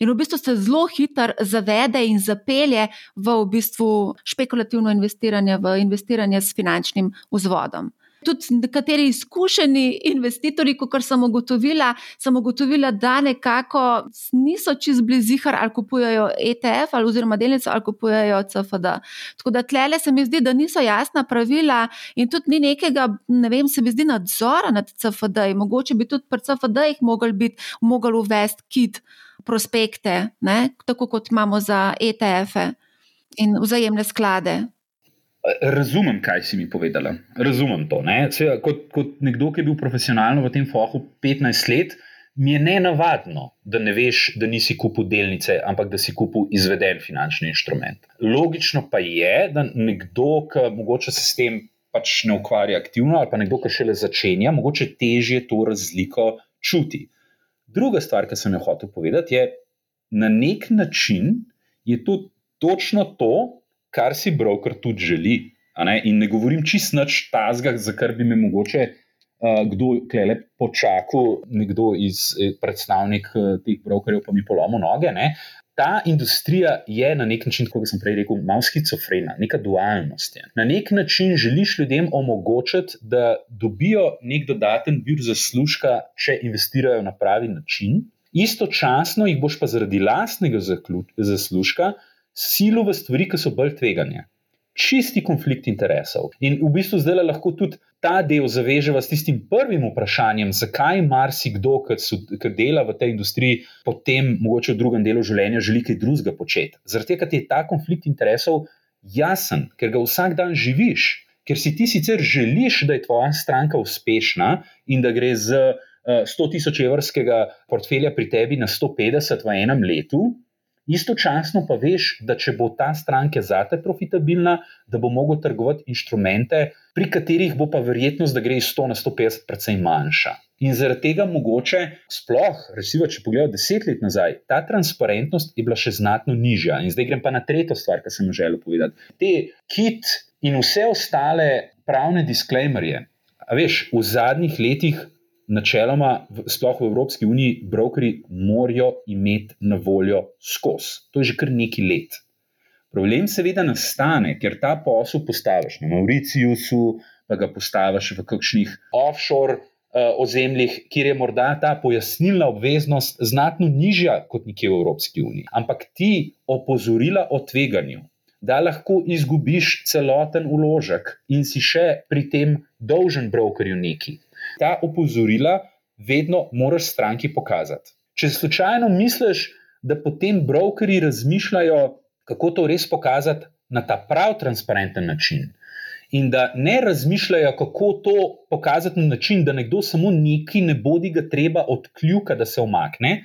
In v bistvu se zelo hitro zavede in zapelje v, v bistvu špekulativno investiranje, v investiranje s finančnim vzvodom. Tudi nekateri izkušeni investitorji, kot sem ugotovila, sem ugotovila, da nekako niso čez blizihar ali kupujejo ETF ali oziroma delnice ali kupujejo CFD. Tako da tlele se mi zdi, da niso jasna pravila in tudi ni nekega, ne vem, se mi zdi nadzora nad CFD. -ji. Mogoče bi tudi pri CFD-jih mogli biti, mogli uvesti kit prospekte, ne? tako kot imamo za ETF-e in vzajemne sklade. Razumem, kaj si mi povedala. Razumem to. Seveda, kot, kot nekdo, ki je bil profesionalno v tem fohu 15 let, mi je nenavadno, da ne veš, da nisi kupil delnice, ampak da si kupil izveden finančni inštrument. Logično pa je, da nekdo, ki mogoče se s tem pač ne ukvarja aktivno, ali pa nekdo, ki šele začenja, mogoče težje to razliko čuti. Druga stvar, ki sem jo hotel povedati, je, da na nek način je to točno to, kar si broker tudi želi. Ne? In ne govorim čist nič tazga, za kar bi me mogoče uh, kdo klele počakal, nekdo iz eh, predstavnik uh, teh brokerjev, pa mi polomo noge. Ne? Ta industrija je na nek način, kot sem prej rekel, malo schizofrena, neka dualnost. Je. Na nek način želiš ljudem omogočiti, da dobijo nek dodaten vir zaslužka, če investirajo na pravi način, istočasno jih boš pa zaradi lastnega zaslužka silo v stvari, ki so bolj tveganje. Čisti konflikt interesov. In v bistvu zdaj lahko tudi ta del zaveževa s tistim prvim vprašanjem, zakaj marsikdo, ki dela v tej industriji, potem mogoče v drugem delu življenja želi kaj drugega početi. Zaradi tega je ta konflikt interesov jasen, ker ga vsak dan živiš, ker si ti sicer želiš, da je tvoja stranka uspešna in da gre z 100 tisoč evrskega portfelja pri tebi na 150 v enem letu, Istočasno pa veš, da če bo ta stranka zate profitabilna, da bo mogel trgovati inštrumente, pri katerih bo pa verjetnost, da gre iz 100 na 150 precej manjša. In zaradi tega mogoče, sploh, recimo, če pogledamo deset let nazaj, ta transparentnost je bila še znatno nižja. In zdaj grem pa na tretjo stvar, ki sem jo želel povedati. Te kit in vse ostale pravne disclaimerje, a veš, v zadnjih letih načeloma, sploh v Evropski uniji, brokeri morajo imeti na voljo skozi. To je že kar nekaj let. Problem seveda nastane, ker ta posel postaviš na Mauriciusu, pa ga postaviš v kakšnih offshore uh, ozemljih, kjer je morda ta pojasnilna obveznost znatno nižja kot nekje v Evropski uniji. Ampak ti opozorila o tveganju, da lahko izgubiš celoten uložek in si še pri tem dolžen brokerju neki ta opozorila vedno moraš stranki pokazati. Če slučajno misliš, da potem brokeri razmišljajo, kako to res pokazati na ta prav transparenten način, in da ne razmišljajo, kako to pokazati na način, da nekdo samo neki ne bodi ga treba odkljuka, da se omakne,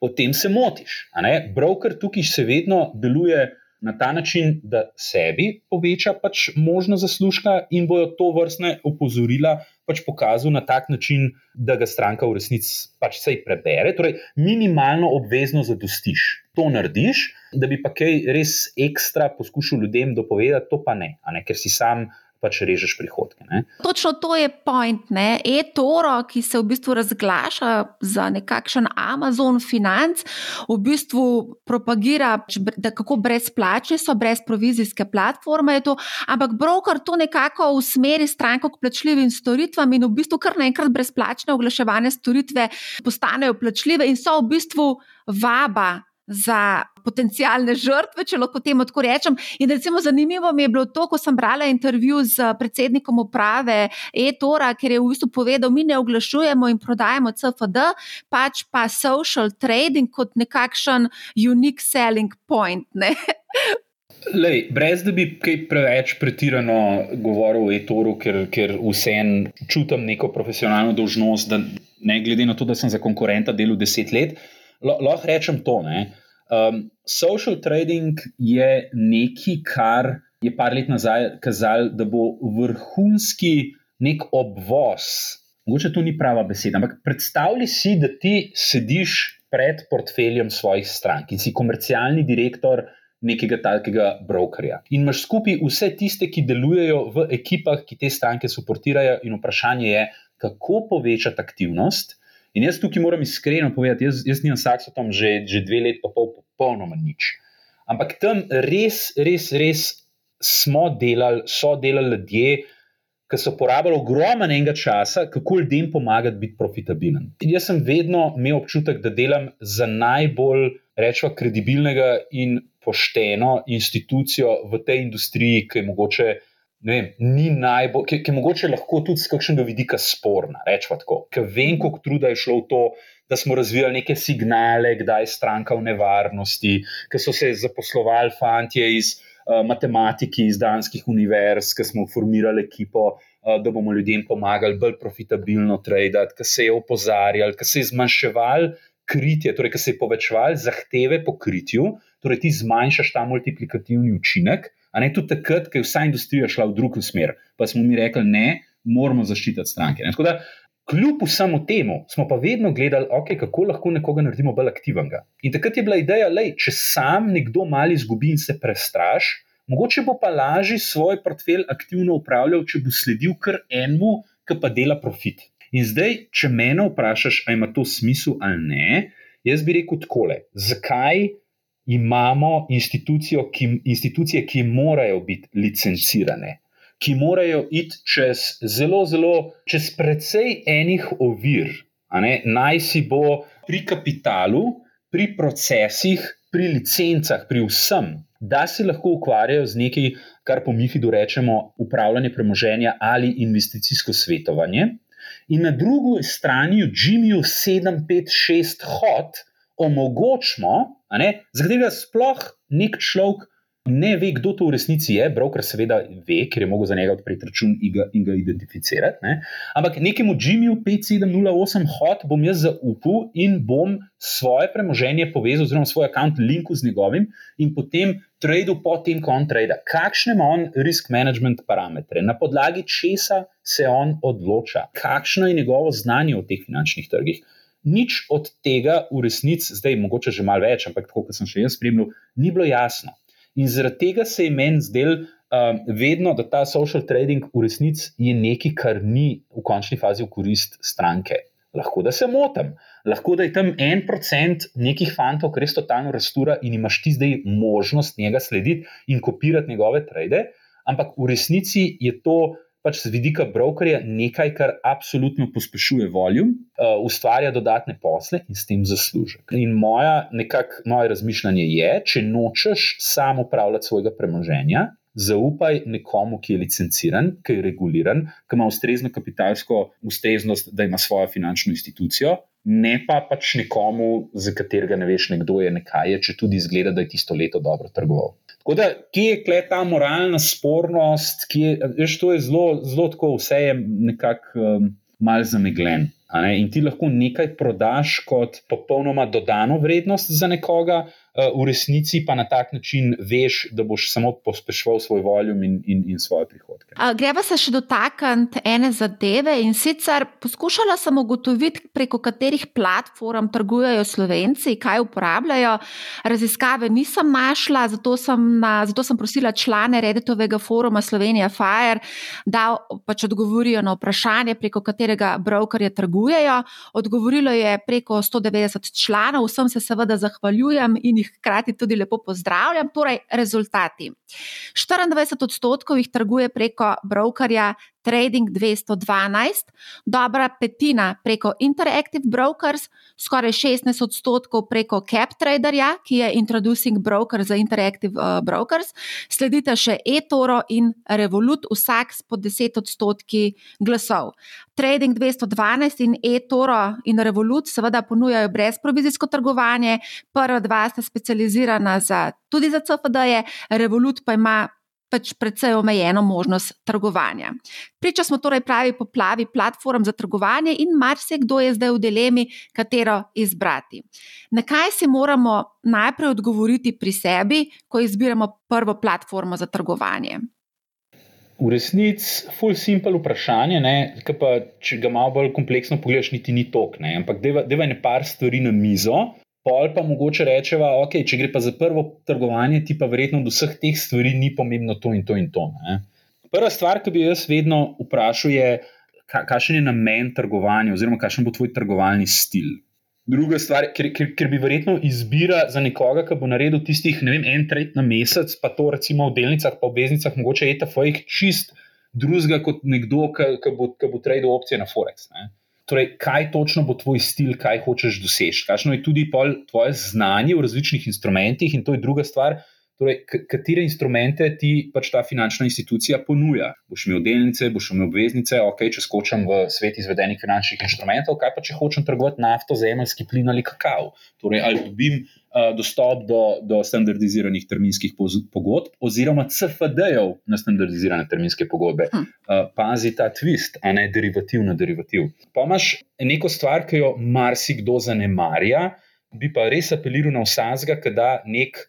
potem se motiš. Broker tukaj še vedno deluje na ta način, da sebi poveča pač možnost zaslužka in bojo to vrstne opozorila pač pokazal na tak način, da ga stranka v resnici pač vse prebere. Torej, minimalno obvezno zadostiš. To narediš, da bi pa kaj res ekstra poskušal ljudem dopovedati, to pa ne, ne? ker si sam pač režeš prihodke. Ne? Točno to je point. E-toro, ki se v bistvu razglaša za nekakšen Amazon Finance, v bistvu propagira, da kako brezplačne so, brezprovizijske platforme je to, ampak broker to nekako usmeri stranko k plačljivim storitvam in v bistvu kar naenkrat brezplačne oglaševane storitve postanejo plačljive in so v bistvu vaba za potencijalne žrtve, če lahko temu tako rečem. In recimo zanimivo mi je bilo to, ko sem brala intervju z predsednikom uprave E-Tora, ker je v bistvu povedal, mi ne oglašujemo in prodajemo CFD, pač pa social trading kot nekakšen unique selling point. Ne? Lej, brez da bi kaj preveč pretirano govoril o e-toru, ker, ker vsem čutim neko profesionalno dožnost, da ne glede na to, da sem za konkurenta delal deset let, lahko rečem to. Um, social trading je nekaj, kar je par let nazaj kazalo, da bo vrhunski nek obvoz mogoče to ni prava beseda, ampak predstavljaj si, da ti sediš pred portfeljem svojih strank in si komercialni direktor nekega takega brokerja. In imaš skupaj vse tiste, ki delujejo v ekipah, ki te stranke suportirajo, in vprašanje je, kako povečati aktivnost. In jaz tukaj moram iskreno povedati, jaz, jaz nimam saksa tam že, že dve leti, pa pol, popolnoma nič. Ampak tam res, res, res smo delali, so delali ljudje, ki so porabili ogromno enega časa, kako ljudem pomagati biti profitabilen. In jaz sem vedno imel občutek, da delam za najbolj, rečemo, kredibilnega in pošteno institucijo v tej industriji, ki je mogoče. Vem, ni najbolj, ki, ki mogoče lahko tudi z kakšnega vidika sporna. Rečemo tako, ker vem, koliko truda je šlo v to, da smo razvijali neke signale, kdaj je stranka v nevarnosti, ker so se zaposlovali fanti iz uh, matematiki iz danskih univerz, ker smo formirali ekipo, uh, da bomo ljudem pomagali bolj profitabilno traditi, ker se je opozarjali, ker se je zmanjševal kritje, torej ker se je povečeval zahteve po kritju, torej ti zmanjšaš ta multiplikativni učinek. A ne tudi takrat, ko je vsa industrija šla v drugo smer, pa smo mi rekli, ne, moramo zaščititi stranke. Ne? Tako da Kljub vsemu temu smo pa vedno gledali, okay, kako lahko nekoga naredimo bolj aktivnega. In takrat je bila ideja, da če sam nekdo malo izgubi in se prestraš, mogoče bo pa lažje svoj portfelj aktivno upravljal, če bo sledil kar enemu, ki pa dela profit. In zdaj, če me vprašaš, ali ima to smisel ali ne, jaz bi rekel takole: zakaj imamo ki, institucije, ki morajo biti licencirane? ki morajo iti čez zelo, zelo, čez precej enih ovir, naj si bo pri kapitalu, pri procesih, pri licencah, pri vsem, da se lahko ukvarjajo z nekaj, kar po MIFID-u rečemo upravljanje premoženja ali investicijsko svetovanje. In na drugi strani, Jimmyju 756 hod, omogočimo, za katerega sploh nek človek ne ve, kdo to v resnici je, broker seveda ve, ker je mogel za njega odpreti račun in ga, in ga identificirati. Ne? Ampak nekemu Jimmyju 5708 hod bom jaz zaupal in bom svoje premoženje povezal, oziroma svoj račun linku z njegovim in potem tradu po tem, ko on trade. Kakšne ima on risk management parametre, na podlagi česa se on odloča, kakšno je njegovo znanje o teh finančnih trgih. Nič od tega v resnici, zdaj mogoče že malo več, ampak tako kot sem še jaz spremljal, ni bilo jasno. In zaradi tega se je meni zdel um, vedno, da ta social trading v resnici je nekaj, kar ni v končni fazi v korist stranke. Lahko da se motim, lahko da je tam en procent nekih fantov, ki res totalno rastura in imaš ti zdaj možnost njega slediti in kopirati njegove trade, ampak v resnici je to pač z vidika brokerja nekaj, kar absolutno pospešuje volum, uh, ustvarja dodatne posle in s tem zaslužek. In moja, nekak, moje razmišljanje je, če nočeš samo upravljati svojega premoženja. Zaupaj nekomu, ki je licenciran, ki je reguliran, ki ima ustrezno kapitalsko ustreznost, da ima svojo finančno institucijo, ne pa pač nekomu, za katerega ne veš, kdo je nekaj, če tudi izgleda, da je tisto leto dobro trgoval. Tako da, kje je kle ta moralna spornost, ki je, veš, to je zelo, zelo tako, vse je nekako um, mal zamegljen. In ti lahko nekaj prodaš kot popolnoma dodano vrednost za nekoga, v resnici pa na tak način veš, da boš samo pospeševal svoj volum in, in, in svoje prihodke. Greva se še dotakniti ene zadeve in sicer poskušala sem ugotoviti, preko katerih platform trgujejo Slovenci, kaj uporabljajo. Raziskave nisem našla, zato sem, na, zato sem prosila člane Redditovega foruma Slovenija Fire, da pač odgovorijo na vprašanje, preko katerega brokerje trgujejo. Odgovorilo je preko 190 članov, vsem se seveda zahvaljujem in jih hkrati tudi lepo pozdravljam. Torej, rezultati. 24 odstotkov jih trguje preko brokerja Trading 212, dobra petina preko Interactive Brokers, skoraj 16 odstotkov preko CapTraderja, ki je Introducing Broker za Interactive uh, Brokers, sledita še eToro in Revolut, vsak s po 10 odstotki glasov. Trading 212 in eToro in Revolut seveda ponujajo brezprovizijsko trgovanje, prva dva sta specializirana za, tudi za CFD-je, Revolut pa ima pač precej omejeno možnost trgovanja. Priča smo torej pravi poplavi platform za trgovanje in marsikdo je zdaj v dilemi, katero izbrati. Na kaj si moramo najprej odgovoriti pri sebi, ko izbiramo prvo platformo za trgovanje? V resnici, full simple vprašanje, ki pa, če ga malo bolj kompleksno pogledaš, niti ni tok. Ampak deva, deva ne par stvari na mizo, pol pa mogoče rečeva, ok, če gre pa za prvo trgovanje, ti pa verjetno od vseh teh stvari ni pomembno to in to in to. Ne? Prva stvar, ki bi jaz vedno vprašal, je, kakšen je namen trgovanja, oziroma kakšen bo tvoj trgovalni stil. Druga stvar, ker, ker, ker bi verjetno izbira za nekoga, ki bo naredil tistih, ne vem, en trade na mesec, pa to recimo v delnicah, pa v obveznicah, mogoče fajk čist drugega kot nekdo, ki bo, bo tradil opcije na Forex. Ne? Torej, kaj točno bo tvoj stil, kaj hočeš doseči, kakšno je tudi tvoje znanje v različnih instrumentih, in to je druga stvar, Torej, katere instrumente ti pač ta finančna institucija ponuja? Boš imel delnice, boš imel obveznice, ok, če skočim v svet izvedenih finančnih instrumentov, kaj pa če hočem trgovati nafto, zemeljski plin ali kakav? Torej, ali dobim uh, dostop do, do standardiziranih terminskih pogodb, oziroma CFD-jev na standardizirane terminske pogodbe. Uh, pazi ta twist, a ne derivativ na derivativ. Pa imaš neko stvar, ki jo marsikdo zanemarja, bi pa res apeliral na vsakega, ki da nek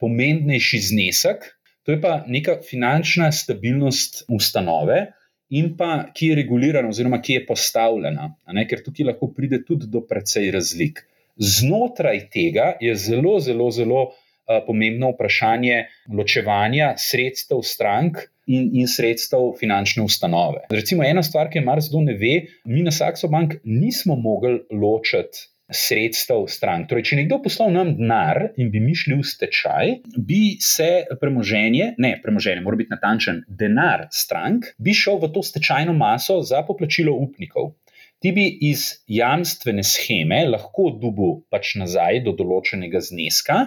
pomembnejši znesek, to je pa neka finančna stabilnost ustanove, in pa ki je regulirana, oziroma ki je postavljena, ker tukaj lahko pride tudi do precej razlik. Znotraj tega je zelo, zelo, zelo uh, pomembno vprašanje ločevanja sredstev strank. In, in sredstev finančne ustanove. Recimo, ena stvar, ki je marsikdo ne ve, mi na Saxo Bank nismo mogli ločiti sredstev strank. Torej, če nekdo poslal nam denar in bi mi šli v stečaj, bi se premoženje, ne premoženje, mora biti natančen, denar strank, bi šel v to stečajno maso za poplačilo upnikov. Ti bi iz jamstvene scheme lahko dubu pač nazaj do določenega zneska,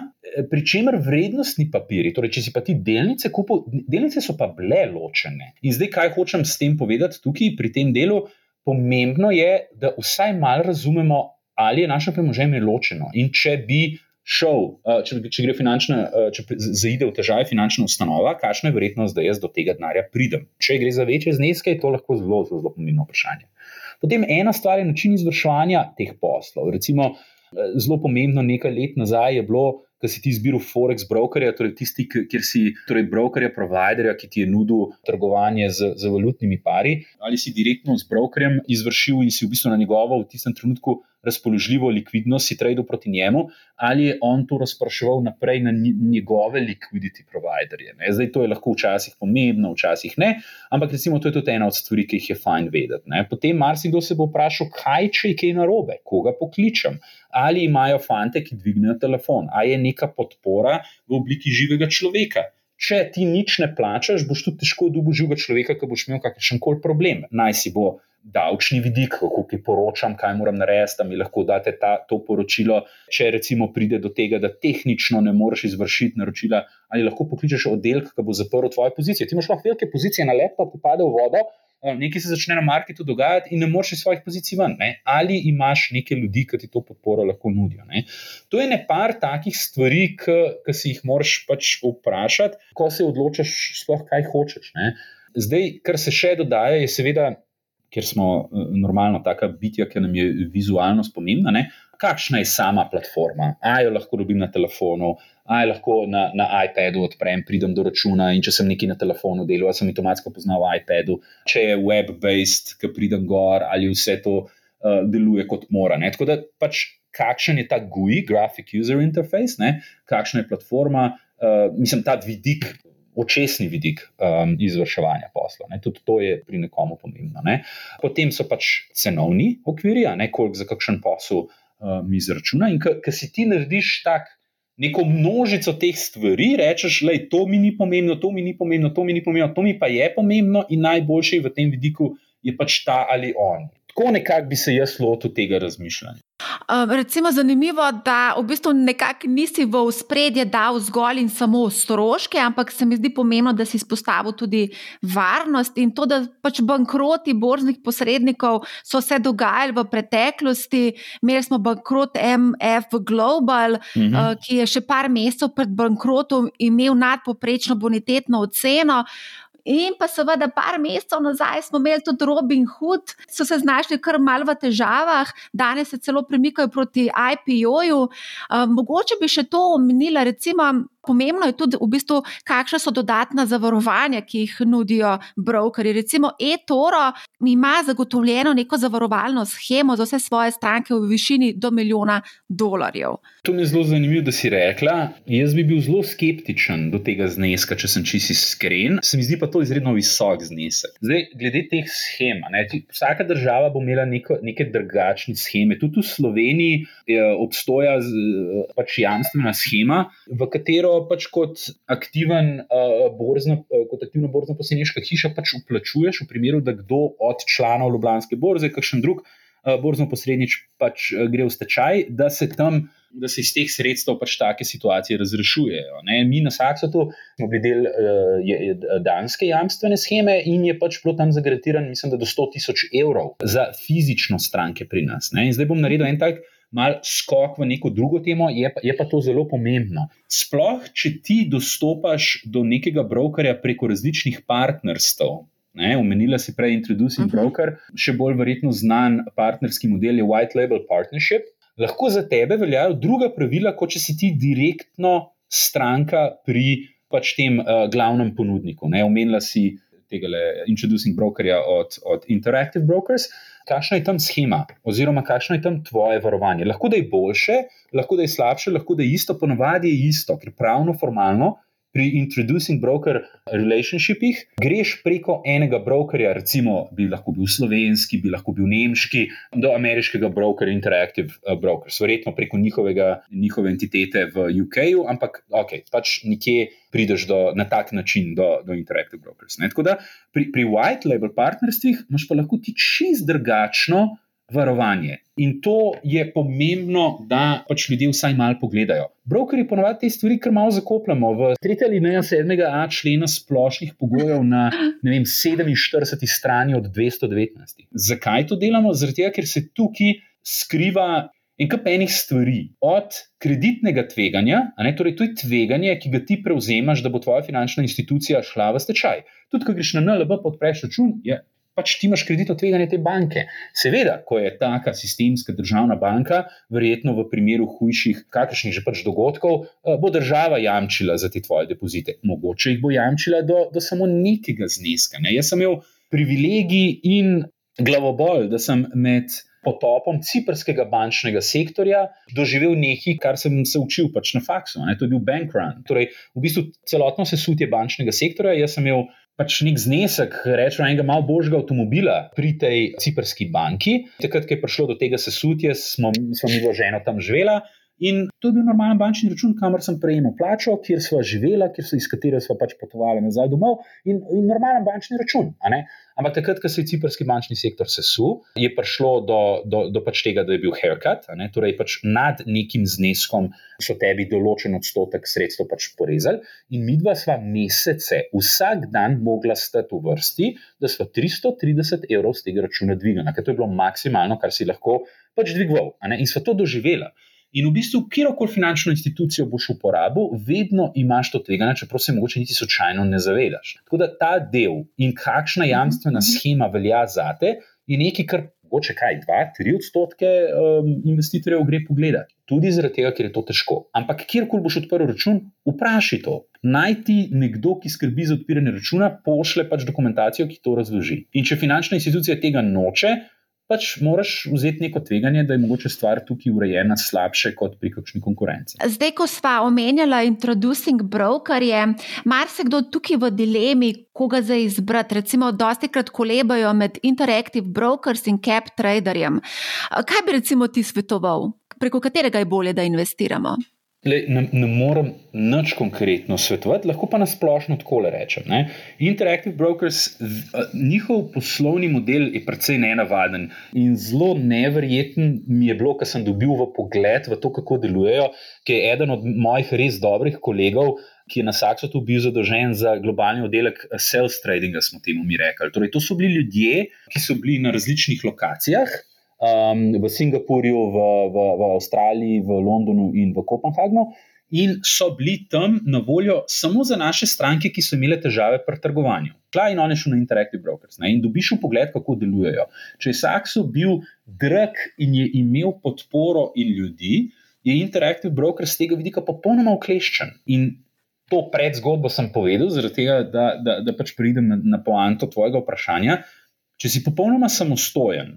pri čemer vrednostni papiri, torej če si pa ti delnice kupil, delnice so pa bile ločene. In zdaj, kaj hočem s tem povedati tukaj pri tem delu? Pomembno je, da vsaj malo razumemo, ali je naše premoženje ločeno. In če bi šel, uh, če, če gre finančna, uh, če zaide v težave finančna ustanova, kakšna je verjetnost, da jaz do tega denarja pridem. Če gre za večje zneske, je to lahko zelo, zelo, zelo pomembno vprašanje. Potem ena stvar je način izvrševanja teh poslov. Recimo, uh, zelo pomembno nekaj let nazaj je bilo. Da si ti izbiral Forex brokerja, torej tisti, kjer si torej brokerja, providerja, ki ti je nudil trgovanje z, z valutnimi pari, ali si direktno z brokerjem izvršil in si v bistvu na njegovo v tistem trenutku razpoložljivo likvidnost, si tradil proti njemu, ali je on to razpraševal naprej na njegove liquidity providerje. Ne? Zdaj, to je lahko včasih pomembno, včasih ne, ampak recimo to je tudi ena od stvari, ki jih je fajn vedeti. Ne? Potem marsikdo se bo vprašal, kaj če je kaj narobe, koga pokličem. Ali imajo fante, ki dvignejo telefon, ali je neka podpora v obliki živega človeka. Če ti nič ne plačaš, boš tudi težko dobil živega človeka, ki boš imel kakršen koli problem. Naj si bo davčni vidik, kako ki poročam, kaj moram narediti, da mi lahko date ta, to poročilo. Če recimo pride do tega, da tehnično ne moreš izvršiti naročila, ali lahko pokličeš oddelek, ki bo zaprl tvoje pozicije. Ti imaš lahko velike pozicije na lepo, ki pade v vodo. Eh, nekaj se začne na marketu dogajati, in ne moreš iz svojih pozicij ven. Ne? Ali imaš neke ljudi, ki ti to podporo lahko nudijo. Ne? To je nekaj takih stvari, ki si jih moraš pač vprašati, ko se odločaš, sploh kaj hočeš. Ne? Zdaj, kar se še dodaja, je seveda ker smo eh, normalno taka bitja, ki nam je vizualno spomnjena. Kakšna je sama platforma? A jo lahko dobim na telefonu, a jo lahko na, na iPadu odprem, pridem do računa in če sem nekaj na telefonu delal, sem avtomatsko poznal iPadu, če je web-based, ki pridem gor ali vse to uh, deluje kot mora. Ne? Tako da pač. Kakšen je ta GUI, Graphic User Interface, ne? kakšna je platforma, uh, mislim, ta vidik očesni vidik um, izvrševanja posla. Ne. Tudi to je pri nekomu pomembno. Ne. Potem so pač cenovni okviri, ne koliko za kakšen posel um, izračuna. In ker si ti narediš tak. Neko množico teh stvari, rečeš, da to mi ni pomembno, to mi ni pomembno, to mi ni pomembno, to mi pa je pomembno, in najboljši v tem vidiku je pač ta ali on. Tako nekako bi se jaz lotil tega razmišljanja. Um, recimo, zanimivo je, da v bistvu nekako nisi v spredje dal zgolj in samo stroške, ampak se mi zdi pomembno, da si izpostavil tudi varnost in to, da pač bankroti borznih posrednikov so se dogajali v preteklosti. Imeli smo bankrot MF Global, -huh. uh, ki je še par mesecev pred bankrotom imel nadpoprečno bonitetno oceno. In pa seveda, par mesecev nazaj smo imeli tudi Robin Hood, so se znašli kar mal v težavah, danes se celo premikajo proti IPO-ju. Uh, mogoče bi še to omenila, recimo, Pomembno je tudi, v bistvu, kakšne so dodatna zavarovanja, ki jih nudijo brokeri. Recimo, e-toro ima zagotovljeno neko zavarovalno schemo za vse svoje stranke v višini do milijona dolarjev. To mi je zelo zanimivo, da si rekla. Jaz bi bil zelo skeptičen do tega zneska, če sem čisto iskren. Se mi zdi pa to izredno visok znesek. Zdaj, glede teh schem, ne, vsaka država bo imela neko, neke drugačne scheme. Tudi v Sloveniji eh, obstoja z, eh, pač jamstvena schema, v katero pač kot, aktiven, uh, borzno, uh, kot aktivna borzna posebniška hiša pač uplačuješ, v primeru, da kdo od članov Ljubljanske borze, kakšen drug uh, borzno posrednič pač uh, gre v stečaj, da se tam da se iz teh sredstev pač take situacije razrešujejo. Ne? Mi na Saksotu smo bili del uh, danske jamstvene scheme in je pač bilo tam zagarantiran, mislim, da do 100 tisoč evrov za fizično stranke pri nas. Ne? In zdaj bom naredil en tak. Mal skok v neko drugo temo, je pa, je pa to zelo pomembno. Sploh, če ti dostopaš do nekega brokerja preko različnih partnerstv, ne, omenila si prej Introducing uh mhm. -huh. Broker, še bolj verjetno znan partnerski model je White Label Partnership, lahko za tebe veljajo druga pravila, kot če si ti direktno stranka pri pač tem uh, glavnem ponudniku. Ne. Omenila si tega Introducing Brokerja od, od Interactive Brokers. Kakšna je tam schema, oziroma kakšno je tam tvoje varovanje? Lahko da je boljše, lahko da je slabše, lahko da je isto, ponovadi je isto, ker pravno, formalno pri introducing broker relationshipih, greš preko enega brokerja, recimo bi lahko bil slovenski, bi lahko bil nemški, do ameriškega brokerja Interactive uh, Brokers, verjetno preko njihovega, njihove entitete v UK-ju, ampak ok, pač nekje prideš do, na tak način do, do Interactive Brokers. Ne? Tako da pri, pri white label partnerstvih imaš pa lahko ti čist drugačno varovanje. In to je pomembno, da pač ljudje vsaj malo pogledajo. Brokeri ponovadi te stvari kar malo zakopljamo v 3. ali 7a člena splošnih pogojev na vem, 47. strani od 219. Zakaj to delamo? Zato, ker se tukaj skriva. In kar enih stvari, od kreditnega tveganja, ne, torej to je tveganje, ki ga ti prevzemaš, da bo tvoja finančna institucija šla v stečaj. Tudi, ko greš na NLB, podpreš račun, je pač ti imaš kredito tveganje te banke. Seveda, ko je taka sistemska državna banka, verjetno v primeru hujših, kakršnih že pač dogodkov, eh, bo država jamčila za te tvoje depozite. Mogoče jih bo jamčila do, do samo nekega zneska. Ne? Jaz sem imel privilegij in glavobol, da sem med. Potopom ciprskega bančnega sektorja doživel nekaj, kar sem se učil pač na faksu, ne? to je bil bank run. Torej, v bistvu celotno sesutje bančnega sektorja. Jaz sem imel pač nek znesek, rečemo, enega malo božjega avtomobila pri tej ciprski banki. Takrat, ko je prišlo do tega sesutja, smo, mi ženo tam živela. In to je bil normalen bančni račun, kamor sem prejemal plačo, kjer smo živela, kjer so iz katere smo pač potovali nazaj domov, in, in normalen bančni račun. Ampak takrat, ko se je ciprski bančni sektor sesul, je prišlo do, do, do pač tega, da je bil haircut, torej pač nad nekim zneskom so tebi določen odstotek sredstev pač porezali, in mi dva sva mesece, vsak dan mogla stati v vrsti, da sva 330 evrov z tega računa dvignila, ker to je bilo maksimalno, kar si lahko pač dvigoval. In sva to doživela. In v bistvu, kjerkoli finančno institucijo boš uporabil, vedno imaš to tveganje, čeprav se morda niti slučajno ne zavedaš. Tako da ta del in kakšna jamstvena mhm. schema velja za te, je nekaj, kar mogoče kaj, dva, tri odstotke um, investitorjev gre pogledati. Tudi zaradi tega, ker je to težko. Ampak kjerkoli boš odprl račun, vprašaj to. Najti nekdo, ki skrbi za odpiranje računa, pošle pač dokumentacijo, ki to razloži. In če finančna institucija tega noče, pač moraš vzeti neko tveganje, da je mogoče stvar tukaj urejena slabše kot pri kakšni konkurenci. Zdaj, ko smo omenjali introducing broker, je marsikdo tukaj v dilemi, koga zdaj izbrati. Recimo, dosti krat kolebajo med interactive brokers in cap traderjem. Kaj bi recimo ti svetoval? Preko katerega je bolje, da investiramo? Le, ne, ne morem nič konkretno svetovati, lahko pa nasplošno tako rečem. Ne. Interactive Brokers, njihov poslovni model je precej nenavaden in zelo neverjeten mi je bilo, ker sem dobil v pogled v to, kako delujejo, ki je eden od mojih res dobrih kolegov. Ki je na Saksotu bil zadolžen za globalni oddelek sales tradinga, smo temu mi rekli. Torej, to so bili ljudje, ki so bili na različnih lokacijah, um, v Singapurju, v, v, v Avstraliji, v Londonu in v Kopenhagnu. In so bili tam na voljo samo za naše stranke, ki so imele težave pri trgovanju. Tla in oni šli na Interactive Brokers ne? in dobiš pogled, kako delujejo. Če je Sakso bil drag in je imel podporo in ljudi, je Interactive Brokers z tega vidika popolnoma okleščen. In to predzgodbo sem povedal, zaradi tega, da, da, da pač pridem na, na poanto tvojega vprašanja. Če si popolnoma samostojen,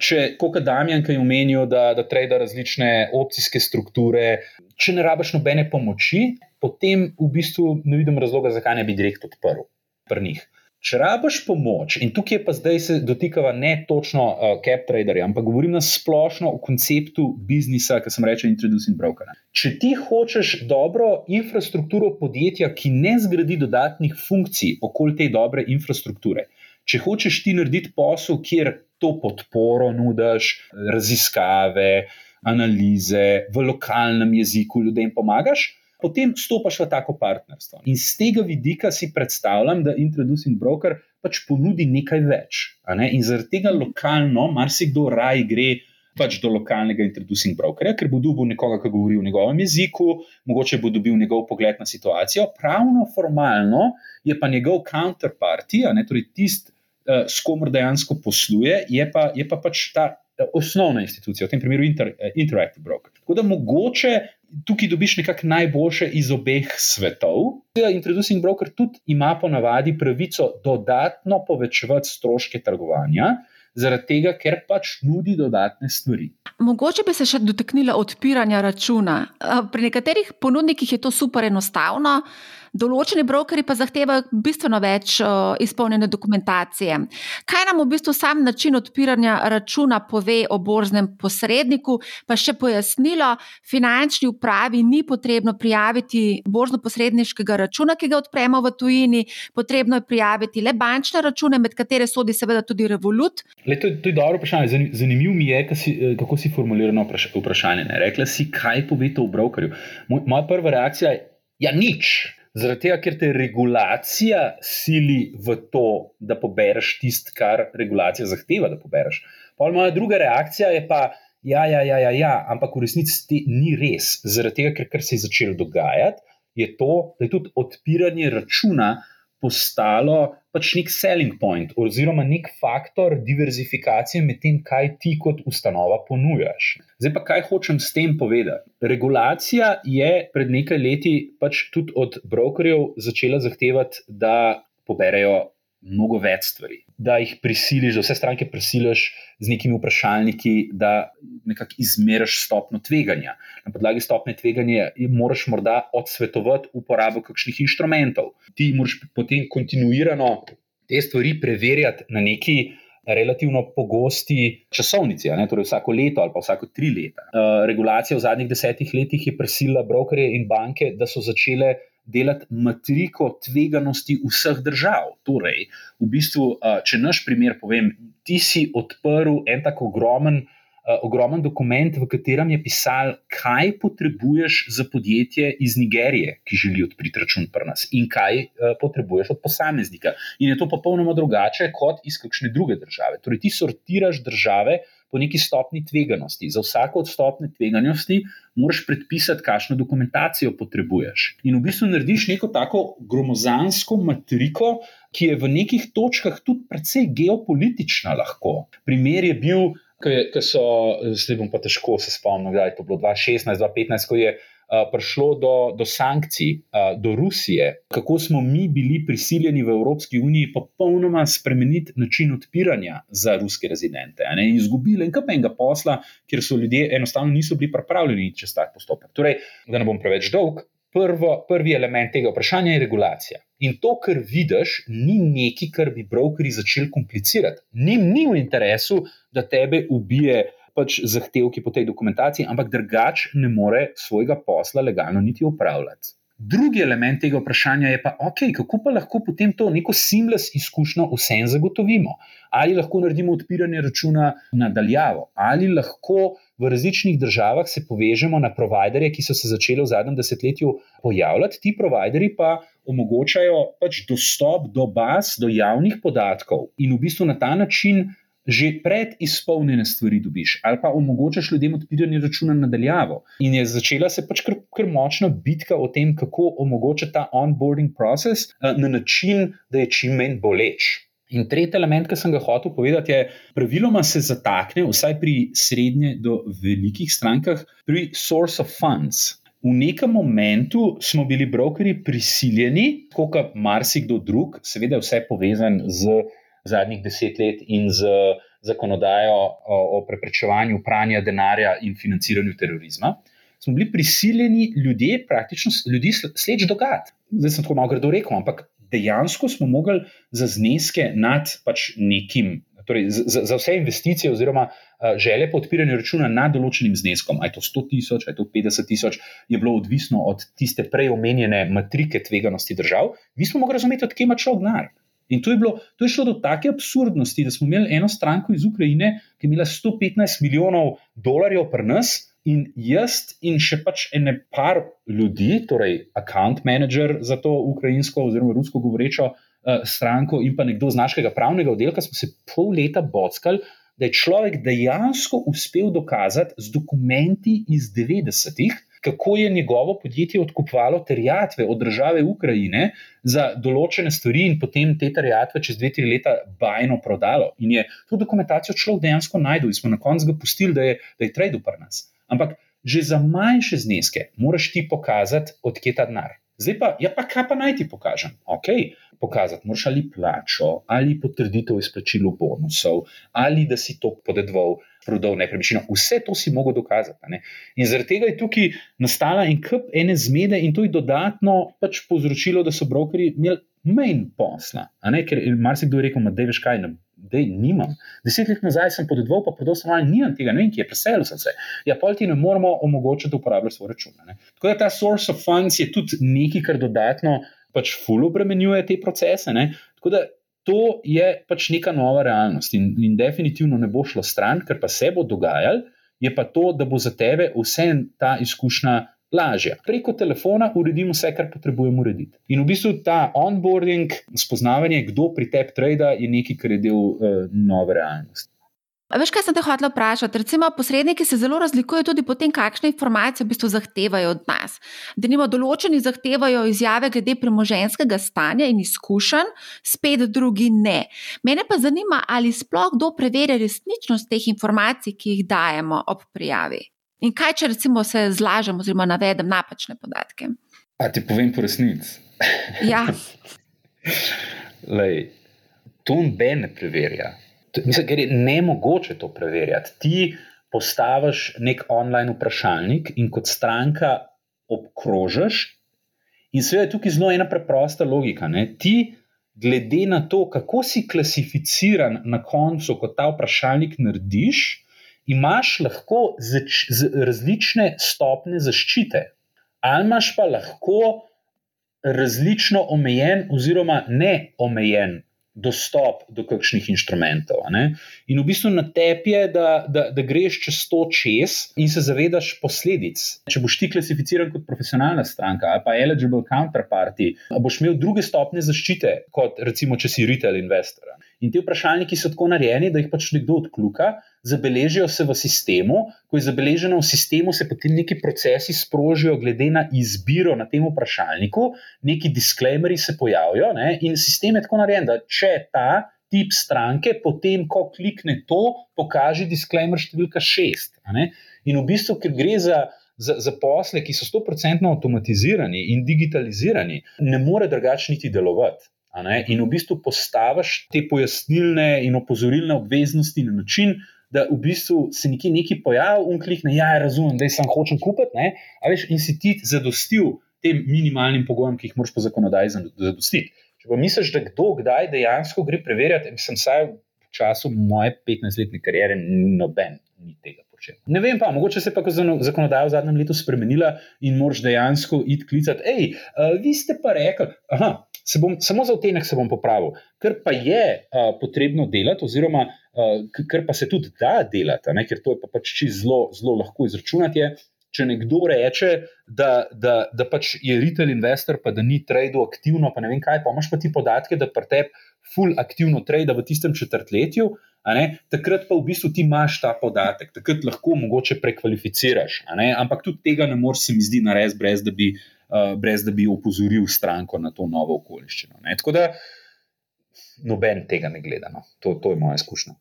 če, kot Damien, ki je omenil, da, da trade različne opcijske strukture, če ne rabiš nobene pomoči, potem v bistvu ne vidim razloga, zakaj ne bi direkt odprl pri njih. Če rabiš pomoč, in tukaj pa zdaj se dotikava ne točno uh, cap traderja, ampak govorim na splošno o konceptu biznisa, ki sem rekel, introducing broker. Če ti hočeš dobro infrastrukturo podjetja, ki ne zgradi dodatnih funkcij okoli te dobre infrastrukture, če hočeš ti narediti posel, kjer to podporo nudiš, raziskave, analize v lokalnem jeziku ljudem pomagaš potem stopiš v tako partnerstvo. In z tega vidika si predstavljam, da Introducing Broker pač ponudi nekaj več. Ne? In zaradi tega lokalno, marsikdo raj gre. Pač do lokalnega introducing brokerja, ker bo dobil nekoga, ki govori v njegovem jeziku, mogoče bo dobil njegov pogled na situacijo. Pravno, formalno je pa njegov counterparty, ne, torej tisti, s komer dejansko posluje, je pa, je pa pač ta osnovna institucija, v tem primeru inter, uh, Interactive Broker. Tako da mogoče tukaj dobiš nekako najboljše iz obeh svetov. Introducing broker tudi ima ponavadi pravico dodatno povečevati stroške trgovanja, zaradi tega, ker pač nudi dodatne stvari. Mogoče bi se še dotaknila odpiranja računa. Pri nekaterih ponudnikih je to super enostavno. Določeni brokeri pa zahtevajo bistveno več uh, izpolnjene dokumentacije. Kaj nam v bistvu sam način odpiranja računa pove o borznem posredniku, pa še pojasnilo, finančni upravi ni potrebno prijaviti borzno-posredniškega računa, ki ga odpremo v tujini, potrebno je prijaviti le bančne račune, med katere sodi seveda tudi Revolut. Le, to, to je dobro vprašanje. Zanimivo mi je, si, eh, kako si formulirano vprašanje. Ne? Rekla si, kaj povete o brokerju. Moja prva reakcija je, ja, nič. Zaradi tega, ker te regulacija sili v to, da pobereš tisto, kar regulacija zahteva, da pobereš. Pa moja druga reakcija je pa, ja, ja, ja, ja, ja ampak v resnici ni res. Zaradi tega, ker, ker se je začelo dogajati, je to, da je tudi odpiranje računa postalo pač nek selling point oziroma nek faktor diverzifikacije med tem, kaj ti kot ustanova ponujaš. Zdaj pa kaj hočem s tem povedati? Regulacija je pred nekaj leti pač tudi od brokerjev začela zahtevati, da poberejo mnogo več stvari. Da jih prisiliš, da vse stranke prisiliš z nekimi vprašalniki, da nekako izmeriš stopno tveganja. Na podlagi stopne tveganja moraš morda odsvetovati uporabo kakšnih inštrumentov. Ti moraš potem kontinuirano te stvari preverjati na neki. Relativno pogosti časovnici, ne, torej vsako leto ali pa vsako tri leta. Uh, regulacija v zadnjih desetih letih je prisilila brokerje in banke, da so začele delati matriko tveganosti vseh držav. Torej, v bistvu, če naš primer povem, ti si odprl en tako ogromen. Uh, ogromen dokument, v katerem je pisal, kaj potrebuješ za podjetje iz Nigerije, ki želi odpreti račun pri nas, in kaj uh, potrebuješ od posameznika. In je to popolnoma drugače kot iz kakšne druge države. Torej, ti sortiraš države po neki stopni tveganosti. Za vsako od stopne tveganosti moraš predpisati, kakšno dokumentacijo potrebuješ. In v bistvu narediš neko tako gromozansko matriko, ki je v nekih točkah tudi precej geopolitična. Lahko. Primer je bil, ki so, zdaj bom pa težko se spomnil, da je to bilo 2016-2015, ko je prišlo do, do sankcij, do Rusije, kako smo mi bili prisiljeni v Evropski uniji popolnoma spremeniti način odpiranja za ruske rezidente. In izgubili enega posla, ker so ljudje enostavno niso bili pripravljeni čez tak postopek. Torej, da ne bom preveč dolg. Prvo, prvi element tega vprašanja je regulacija. In to, kar vidiš, ni nekaj, kar bi brokeri začeli komplicirati. Ni, ni v interesu, da tebe ubije pač zahtevki po tej dokumentaciji, ampak drugač ne more svojega posla legalno niti upravljati. Drugi element tega vprašanja je pa, okay, kako pa lahko potem to neko seamless izkušnjo vsem zagotovimo. Ali lahko naredimo odpiranje računa nadaljavo, ali lahko v različnih državah se povežemo na providerje, ki so se začeli v zadnjem desetletju pojavljati. Ti providerji pa omogočajo pač dostop do baz, do javnih podatkov in v bistvu na ta način že pred izpolnjene stvari dobiš, ali pa omogočaš ljudem odpiranje računa nadaljavo. In je začela se pač kar, kar močna bitka o tem, kako omogočati ta onboarding proces eh, na način, da je čim manj boleč. In tretji element, ki sem ga hotel povedati, je, praviloma se zatakne, vsaj pri srednje do velikih strankah, pri source of funds. v nekem momentu smo bili brokeri prisiljeni, kot marsikdo drug, seveda vse povezan z zadnjih deset let in z zakonodajo o, o preprečevanju pranja denarja in financiranju terorizma. Smo bili prisiljeni ljudje, praktično ljudi sleč dogajati. Zdaj sem tako malo grdo rekel, ampak dejansko smo mogli za zneske nad pač nekim torej za, za vse investicije, oziroma uh, želje po odpiranju računa nad določenim zneskom, aj to 100 tisoč, aj to 50 tisoč, je bilo odvisno od tiste prej omenjene matrike tveganosti držav. Mi smo mogli razumeti, odkje ima človek denar. In to je, bilo, to je šlo do take absurdnosti, da smo imeli eno stranko iz Ukrajine, ki je imela 115 milijonov dolarjev pri nas. In jaz, in še pač ene par ljudi, torej account manager za to ukrajinsko oziroma rusko govorečo uh, stranko in pa nekdo z našega pravnega oddelka, smo se pol leta bockali, da je človek dejansko uspel dokazati z dokumenti iz 90-ih, kako je njegovo podjetje odkupovalo terjatve od države Ukrajine za določene stvari in potem te terjatve čez dve, tri leta bajno prodalo. In je to dokumentacijo človek dejansko najdel in smo na koncu ga pustili, da je, da je trade upr nas. Ampak že za manjše zneske moraš ti pokazati, odkje ta denar. Zdaj pa, ja, pa kaj pa naj ti pokažem? Ok, pokazati moraš ali plačo, ali potrditev izplačilu bonusov, ali da si to podedoval, prodal nepremičnino. Vse to si mogel dokazati. In zaradi tega je tukaj nastala en kup ene zmede, in to je dodatno pač povzročilo, da so brokeri imeli manj posla. Ker marsikdo je rekel, da je veš kaj. Ne, da nimam. Deset let nazaj sem podedoval, pa prodal sem ali nimam tega, ne vem, ki je preselil sem se. Ja, pa ti ne moramo omogočiti, da uporabljaš svoj račun. Ne? Tako da ta source of funds je tudi nekaj, kar dodatno pač fully obremenjuje te procese. Ne? Tako da to je pač neka nova realnost in, in definitivno ne bo šlo stran, ker pa se bo dogajalo, je pa to, da bo za tebe vse ta izkušnja lažja. Preko telefona uredimo vse, kar potrebujemo urediti. In v bistvu ta onboarding, spoznavanje, kdo pri tebi trade, je nekaj, kar je del uh, nove realnosti. Veš, kaj sem te hotel vprašati? Recimo, posredniki se zelo razlikujejo tudi po tem, kakšne informacije v bistvu zahtevajo od nas. Da nimo določeni zahtevajo izjave glede premoženskega stanja in izkušenj, spet drugi ne. Mene pa zanima, ali sploh kdo preverja resničnost teh informacij, ki jih dajemo ob prijavi. In kaj, če recimo se zlažem oziroma navedem napačne podatke? A ti povem po resnici. Ja. [laughs] Lej, to noben ne preverja. Mislim, ker je ne mogoče to preverjati. Ti postaviš nek online vprašalnik in kot stranka obkrožiš, in seveda je tukaj zelo ena preprosta logika. Ne? Ti, glede na to, kako si klasificiran na koncu, ko ta vprašalnik narediš, imaš lahko zač, z, različne stopne zaščite, ali imaš pa lahko različno omejen, oziroma neomejen dostop do kakšnih inštrumentov. In v bistvu na tebi je, da, da, da greš čez to čez in se zavedaš posledic. Če boš ti klasificiran kot profesionalna stranka ali pa eligible counterparty, boš imel druge stopne zaščite, kot recimo, če si retail investor. In ti vprašalniki so tako narejeni, da jih pač nekdo odkluka, zabeležijo se v sistemu. Ko je zabeleženo v sistemu, se potem neki procesi sprožijo, glede na izbiro na tem vprašalniku, neki disclaimeri se pojavijo. Ne? In sistem je tako narejen, da če ta tip stranke, potem, ko klikne to, pokaže disclaimer številka šest. In v bistvu, ker gre za. Za, za posle, ki so 100% avtomatizirani in digitalizirani, ne more drugače niti delovati. In v bistvu postaviš te pojasnilne in opozorilne obveznosti na način, da v bistvu se nekje nekaj pojavi, in klikne, ja, razumem, da sem hočem kupiti. Veš, in si ti zadostil tem minimalnim pogojem, ki jih moraš po zakonodaji zadostiti. Če pa misliš, da kdo kdaj dejansko gre preverjati, sem vsaj v času moje 15-letne kariere noben ni tega. Ne vem pa, mogoče se je pa zakonodaja v zadnjem letu spremenila in moraš dejansko iti klicati. Hej, uh, vi ste pa rekli, aha, se bom, samo za otenek se bom popravil, ker pa je uh, potrebno delati, oziroma uh, ker pa se tudi da delati, ne, ker to je pa pač zelo, zelo lahko izračunati. Je, če nekdo reče, da, da, da pač je retail investor, pa da ni trade aktivno, pa ne vem kaj, pa imaš pa ti podatke, da pri tebi full aktivno trade v tistem četrtletju. Takrat pa v bistvu ti imaš ta podatek, takrat lahko mogoče prekvalificiraš. Ampak tudi tega ne moreš, se mi zdi, narediti, brez da bi brez da bi opozoril stranko na to novo okoliščino. Ne? Tako da noben tega ne gleda. No. To, to je moja izkušnja.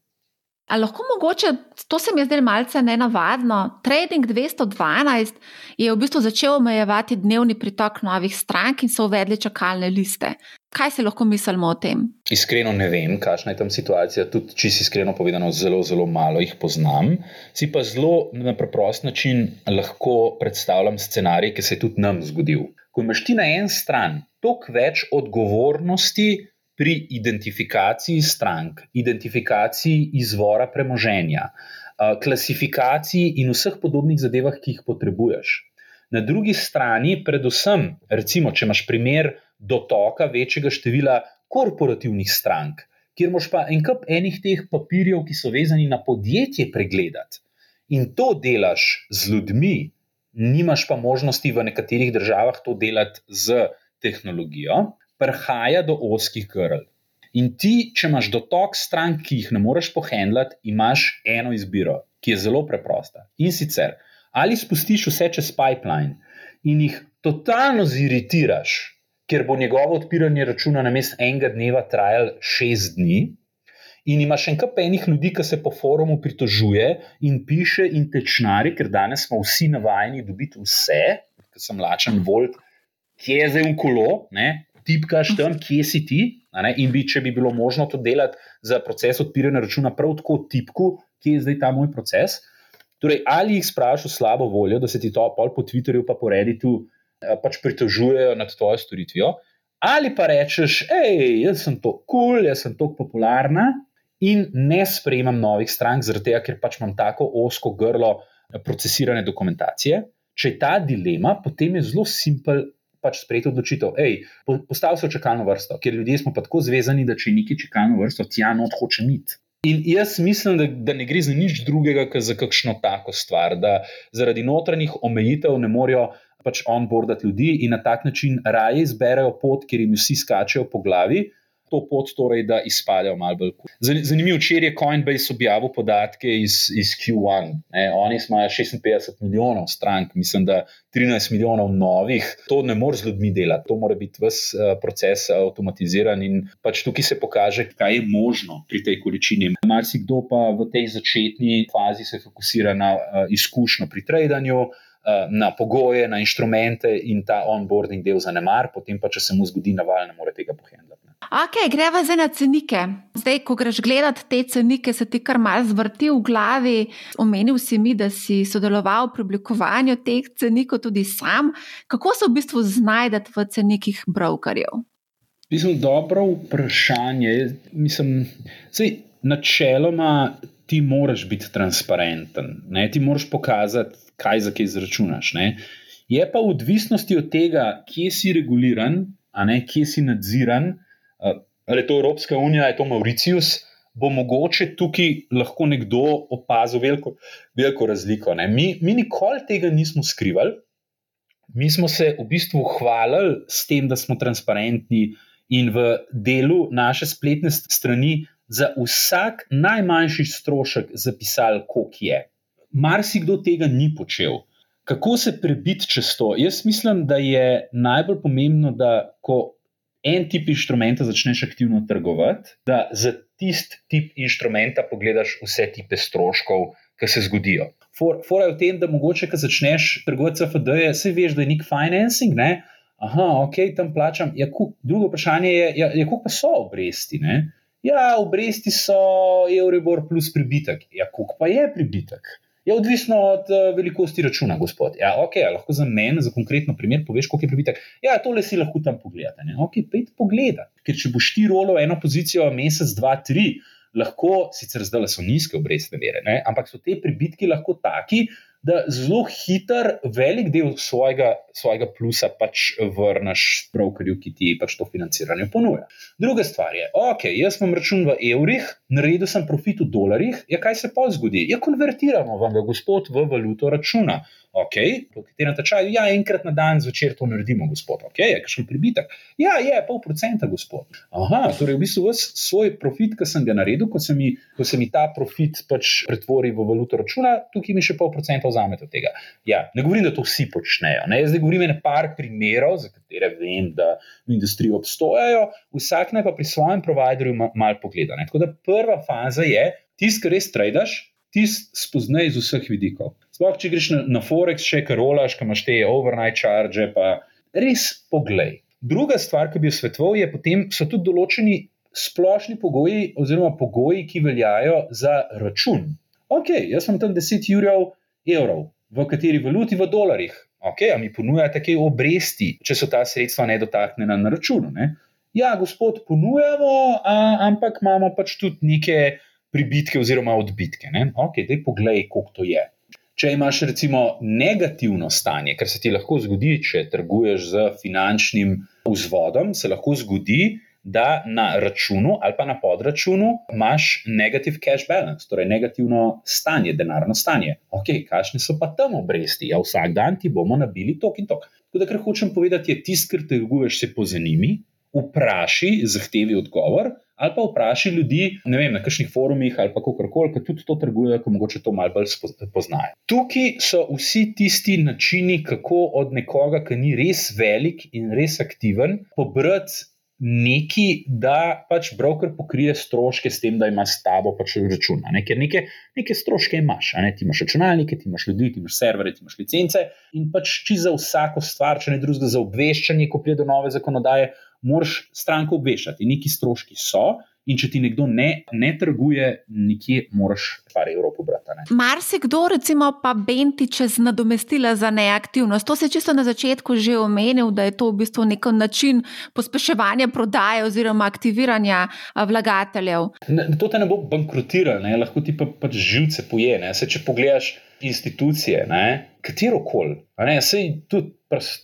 Ali lahko mogoče, to se mi je zdelo malce nenavadno, Trading 212 je v bistvu začel omejevati dnevni pritok novih strank in so uvedli čakalne liste. Kaj si lahko mislimo o tem? Iskreno ne vem, kakšna je tam situacija. Tudi, če si iskreno povedano, zelo, zelo malo jih poznam. Si pa zelo na preprost način lahko predstavljam scenarij, ki se je tudi nam zgodil. Ko imaš ti na en stran toliko več odgovornosti pri identifikaciji strank, identifikaciji izvora premoženja, klasifikaciji in vseh podobnih zadevah, ki jih potrebuješ. Na drugi strani, predvsem, recimo, če imaš primer dotoka večjega števila korporativnih strank, kjer moš pa en kup enih teh papirjev, ki so vezani na podjetje, pregledati in to delaš z ljudmi, nimaš pa možnosti v nekaterih državah to delati z tehnologijo, prihaja do oskih grl. In ti, če imaš dotok strank, ki jih ne moreš pohendlati, imaš eno izbiro, ki je zelo preprosta. In sicer, ali spustiš vse čez pipeline in jih totalno ziritiraš, ker bo njegovo odpiranje računa na mestu enega dneva trajalo šest dni. In imaš še nekaj enih ljudi, ki se po forumu pritožuje in piše in tečnari, ker danes smo vsi navajeni dobiti vse, ker sem lačen, volt, kje je zdaj v kolo, ne? Tipkaš tam, kje si ti. In bi, če bi bilo možno to delati za proces odpiranja računa, prav tako tipku, kje je zdaj ta moj proces. Torej, ali jih sprašuješ v slabo voljo, da se ti to pol po Twitterju, pa po Redditu eh, pač pritožujejo nad tvojo storitvijo, ali pa rečeš, hej, jaz sem to kul, cool, jaz sem to popularna in ne sprejemam novih strank, zaradi tega, ker pač imam tako osko grlo eh, procesirane dokumentacije. Če je ta dilema, potem je zelo simpel pač sprejeti odločitev. Ej, postavi se v čakalno vrsto, ker ljudje smo pa tako zvezani, da če neki čakalno vrsto tja not hoče miti. In jaz mislim, da, da ne gre za nič drugega, kot za kakšno tako stvar, da zaradi notranjih omejitev ne morejo pač onboardati ljudi in na tak način raje izberejo pot, kjer jim vsi skačejo po glavi to pot, torej, da izpadejo malo bolj. Zanimivo, včeraj je Coinbase objavil podatke iz, iz Q1. Ne? Oni imajo 56 milijonov strank, mislim, da 13 milijonov novih. To ne more z ljudmi delati, to mora biti vse uh, proces avtomatiziran in pač tukaj se pokaže, kaj je možno pri tej količini. Marsikdo pa v tej začetni fazi se fokusira na uh, izkušnjo pri tradanju. Eh, na pogoje, na inštrumente in ta onboarding del zanemar, potem pa, če se mu zgodi naval, ne more tega pohendati. Ok, greva zdaj na cenike. Zdaj, ko greš gledati te cenike, se ti kar mal zvrti v glavi. Omenil si mi, da si sodeloval pri oblikovanju teh cenikov tudi sam. Kako se v bistvu znajdeš v cenikih brokerjev? Mislim, dobro vprašanje. Mislim, sej, načeloma ti moraš biti transparenten. Ne? Ti moraš pokazati, kaj za kaj izračunaš. Ne? Je pa v odvisnosti od tega, kje si reguliran, kje si nadziran, ali je to Evropska unija, ali je to Mauricius, bo mogoče tukaj lahko nekdo opazil veliko, veliko razliko. Mi, mi nikoli tega nismo skrivali, mi smo se v bistvu hvalili s tem, da smo transparentni in v delu naše spletne strani za vsak najmanjši strošek zapisali, koliko je. Marsikdo tega ni počel. Kako se prebiti čez to? Jaz mislim, da je najbolj pomembno, da ko en tip inštrumenta začneš aktivno trgovati, da za tisti tip inštrumenta pogledaš vse tipe stroškov, ki se zgodijo. Fora je v tem, da mogoče, ko začneš trgovati FD, se veš, da je nek financing, ne? aha, ok, tam plačam. Ja, kup, drugo vprašanje je, ja, ja koliko pa so obresti? Ne? Ja, obresti so Euribor plus pribitek. Ja, koliko pa je pribitek? Je odvisno od uh, velikosti računa, gospod. Ja, ok, lahko za mene, za konkretno primer, poveš, koliko je pribitek. Ja, tole si lahko tam pogledate. Ne? Ok, pet pogleda. Ker če boš ti rolo eno pozicijo mesec, dva, tri, lahko, sicer zdaj so nizke obrestne mere, ne? ampak so te pribitki lahko taki, da zelo hiter, velik del svojega, svojega plusa pač vrneš brokerju, ki ti pač to financiranje ponuja. Druga stvar je, ok, jaz imam račun v evrih, naredil sem profit v dolarjih, ja, kaj se pa zgodi? Ja, konvertiramo vam ga, gospod, v valuto računa. Ok, pokajte na tečaju, ja, enkrat na dan zvečer to naredimo, gospod. Ok, je kakšen pribitek? Ja, je pol procenta, gospod. Aha, torej v bistvu svoj profit, ki sem ga naredil, ko se mi, ko se mi ta profit pač pretvori v valuto računa, tukaj mi še pol procenta vzamete od tega. Ja, ne govorim, da to vsi počnejo. Ne? Zdaj govorim o par primerov, za katere vem, da v industriji obstojajo, vsak naj pa pri svojem providerju malo pogleda. Ne? Tako da prva faza je, tisti, ki res tradaš, tisti spoznaj z vseh vidikov. Sploh, če greš na, na Forex, še karolaš, ki imaš te overnight charge, pa res poglej. Druga stvar, ki bi jo svetoval, je potem so tudi določeni splošni pogoji, oziroma pogoji, ki veljajo za račun. Ok, jaz sem tam 10 jurjev evrov, v kateri valuti, v dolarjih. Ok, a mi ponujate kaj obresti, če so ta sredstva nedotaknjena na računu. Ne? Ja, gospod, ponujamo, a, ampak imamo pač tudi neke pribitke oziroma odbitke. Ne? Ok, daj poglej, koliko to je. Če imaš recimo negativno stanje, kar se ti lahko zgodi, če trguješ z finančnim vzvodom, se lahko zgodi, da na računu ali pa na podračunu imaš negative cash balance, torej negativno stanje, denarno stanje. Ok, kakšne so pa tam obresti? Ja, vsak dan ti bomo nabili tok in tok. Tako da, kar hočem povedati, je tisti, ker trguješ se po zanimi, vpraši, zahtevi odgovor, ali pa vpraši ljudi vem, na kakšnih forumih ali kako koli, ki tudi to trgujejo, ki mogoče to malo bolj poznajo. Tukaj so vsi tisti načini, kako od nekoga, ki ni res velik in res aktiven, pobrati. Neki, da pač broker pokrije stroške s tem, da ima s tabo pač račun. Ne? Ker neke, neke stroške imaš, ne? ti imaš računalnike, ti imaš ljudi, ti imaš servere, ti imaš licence in pač či za vsako stvar, če ne drugega, za obveščanje, ko pride do nove zakonodaje, moraš stranko obveščati. Neki stroški so, in če ti nekdo ne, ne trguje, nekje moraš par evrov pobrati. Marsikdo, recimo, pa benti čez nadomestila za neaktivnost. To se je čisto na začetku že omenil, da je to v bistvu nek način pospeševanja prodaje oziroma aktiviranja vlagateljev. Ne, to te ne bo bankrotiralo, lahko ti pa, pač živce poje. Se, če pogledaš institucije, katero koli, tudi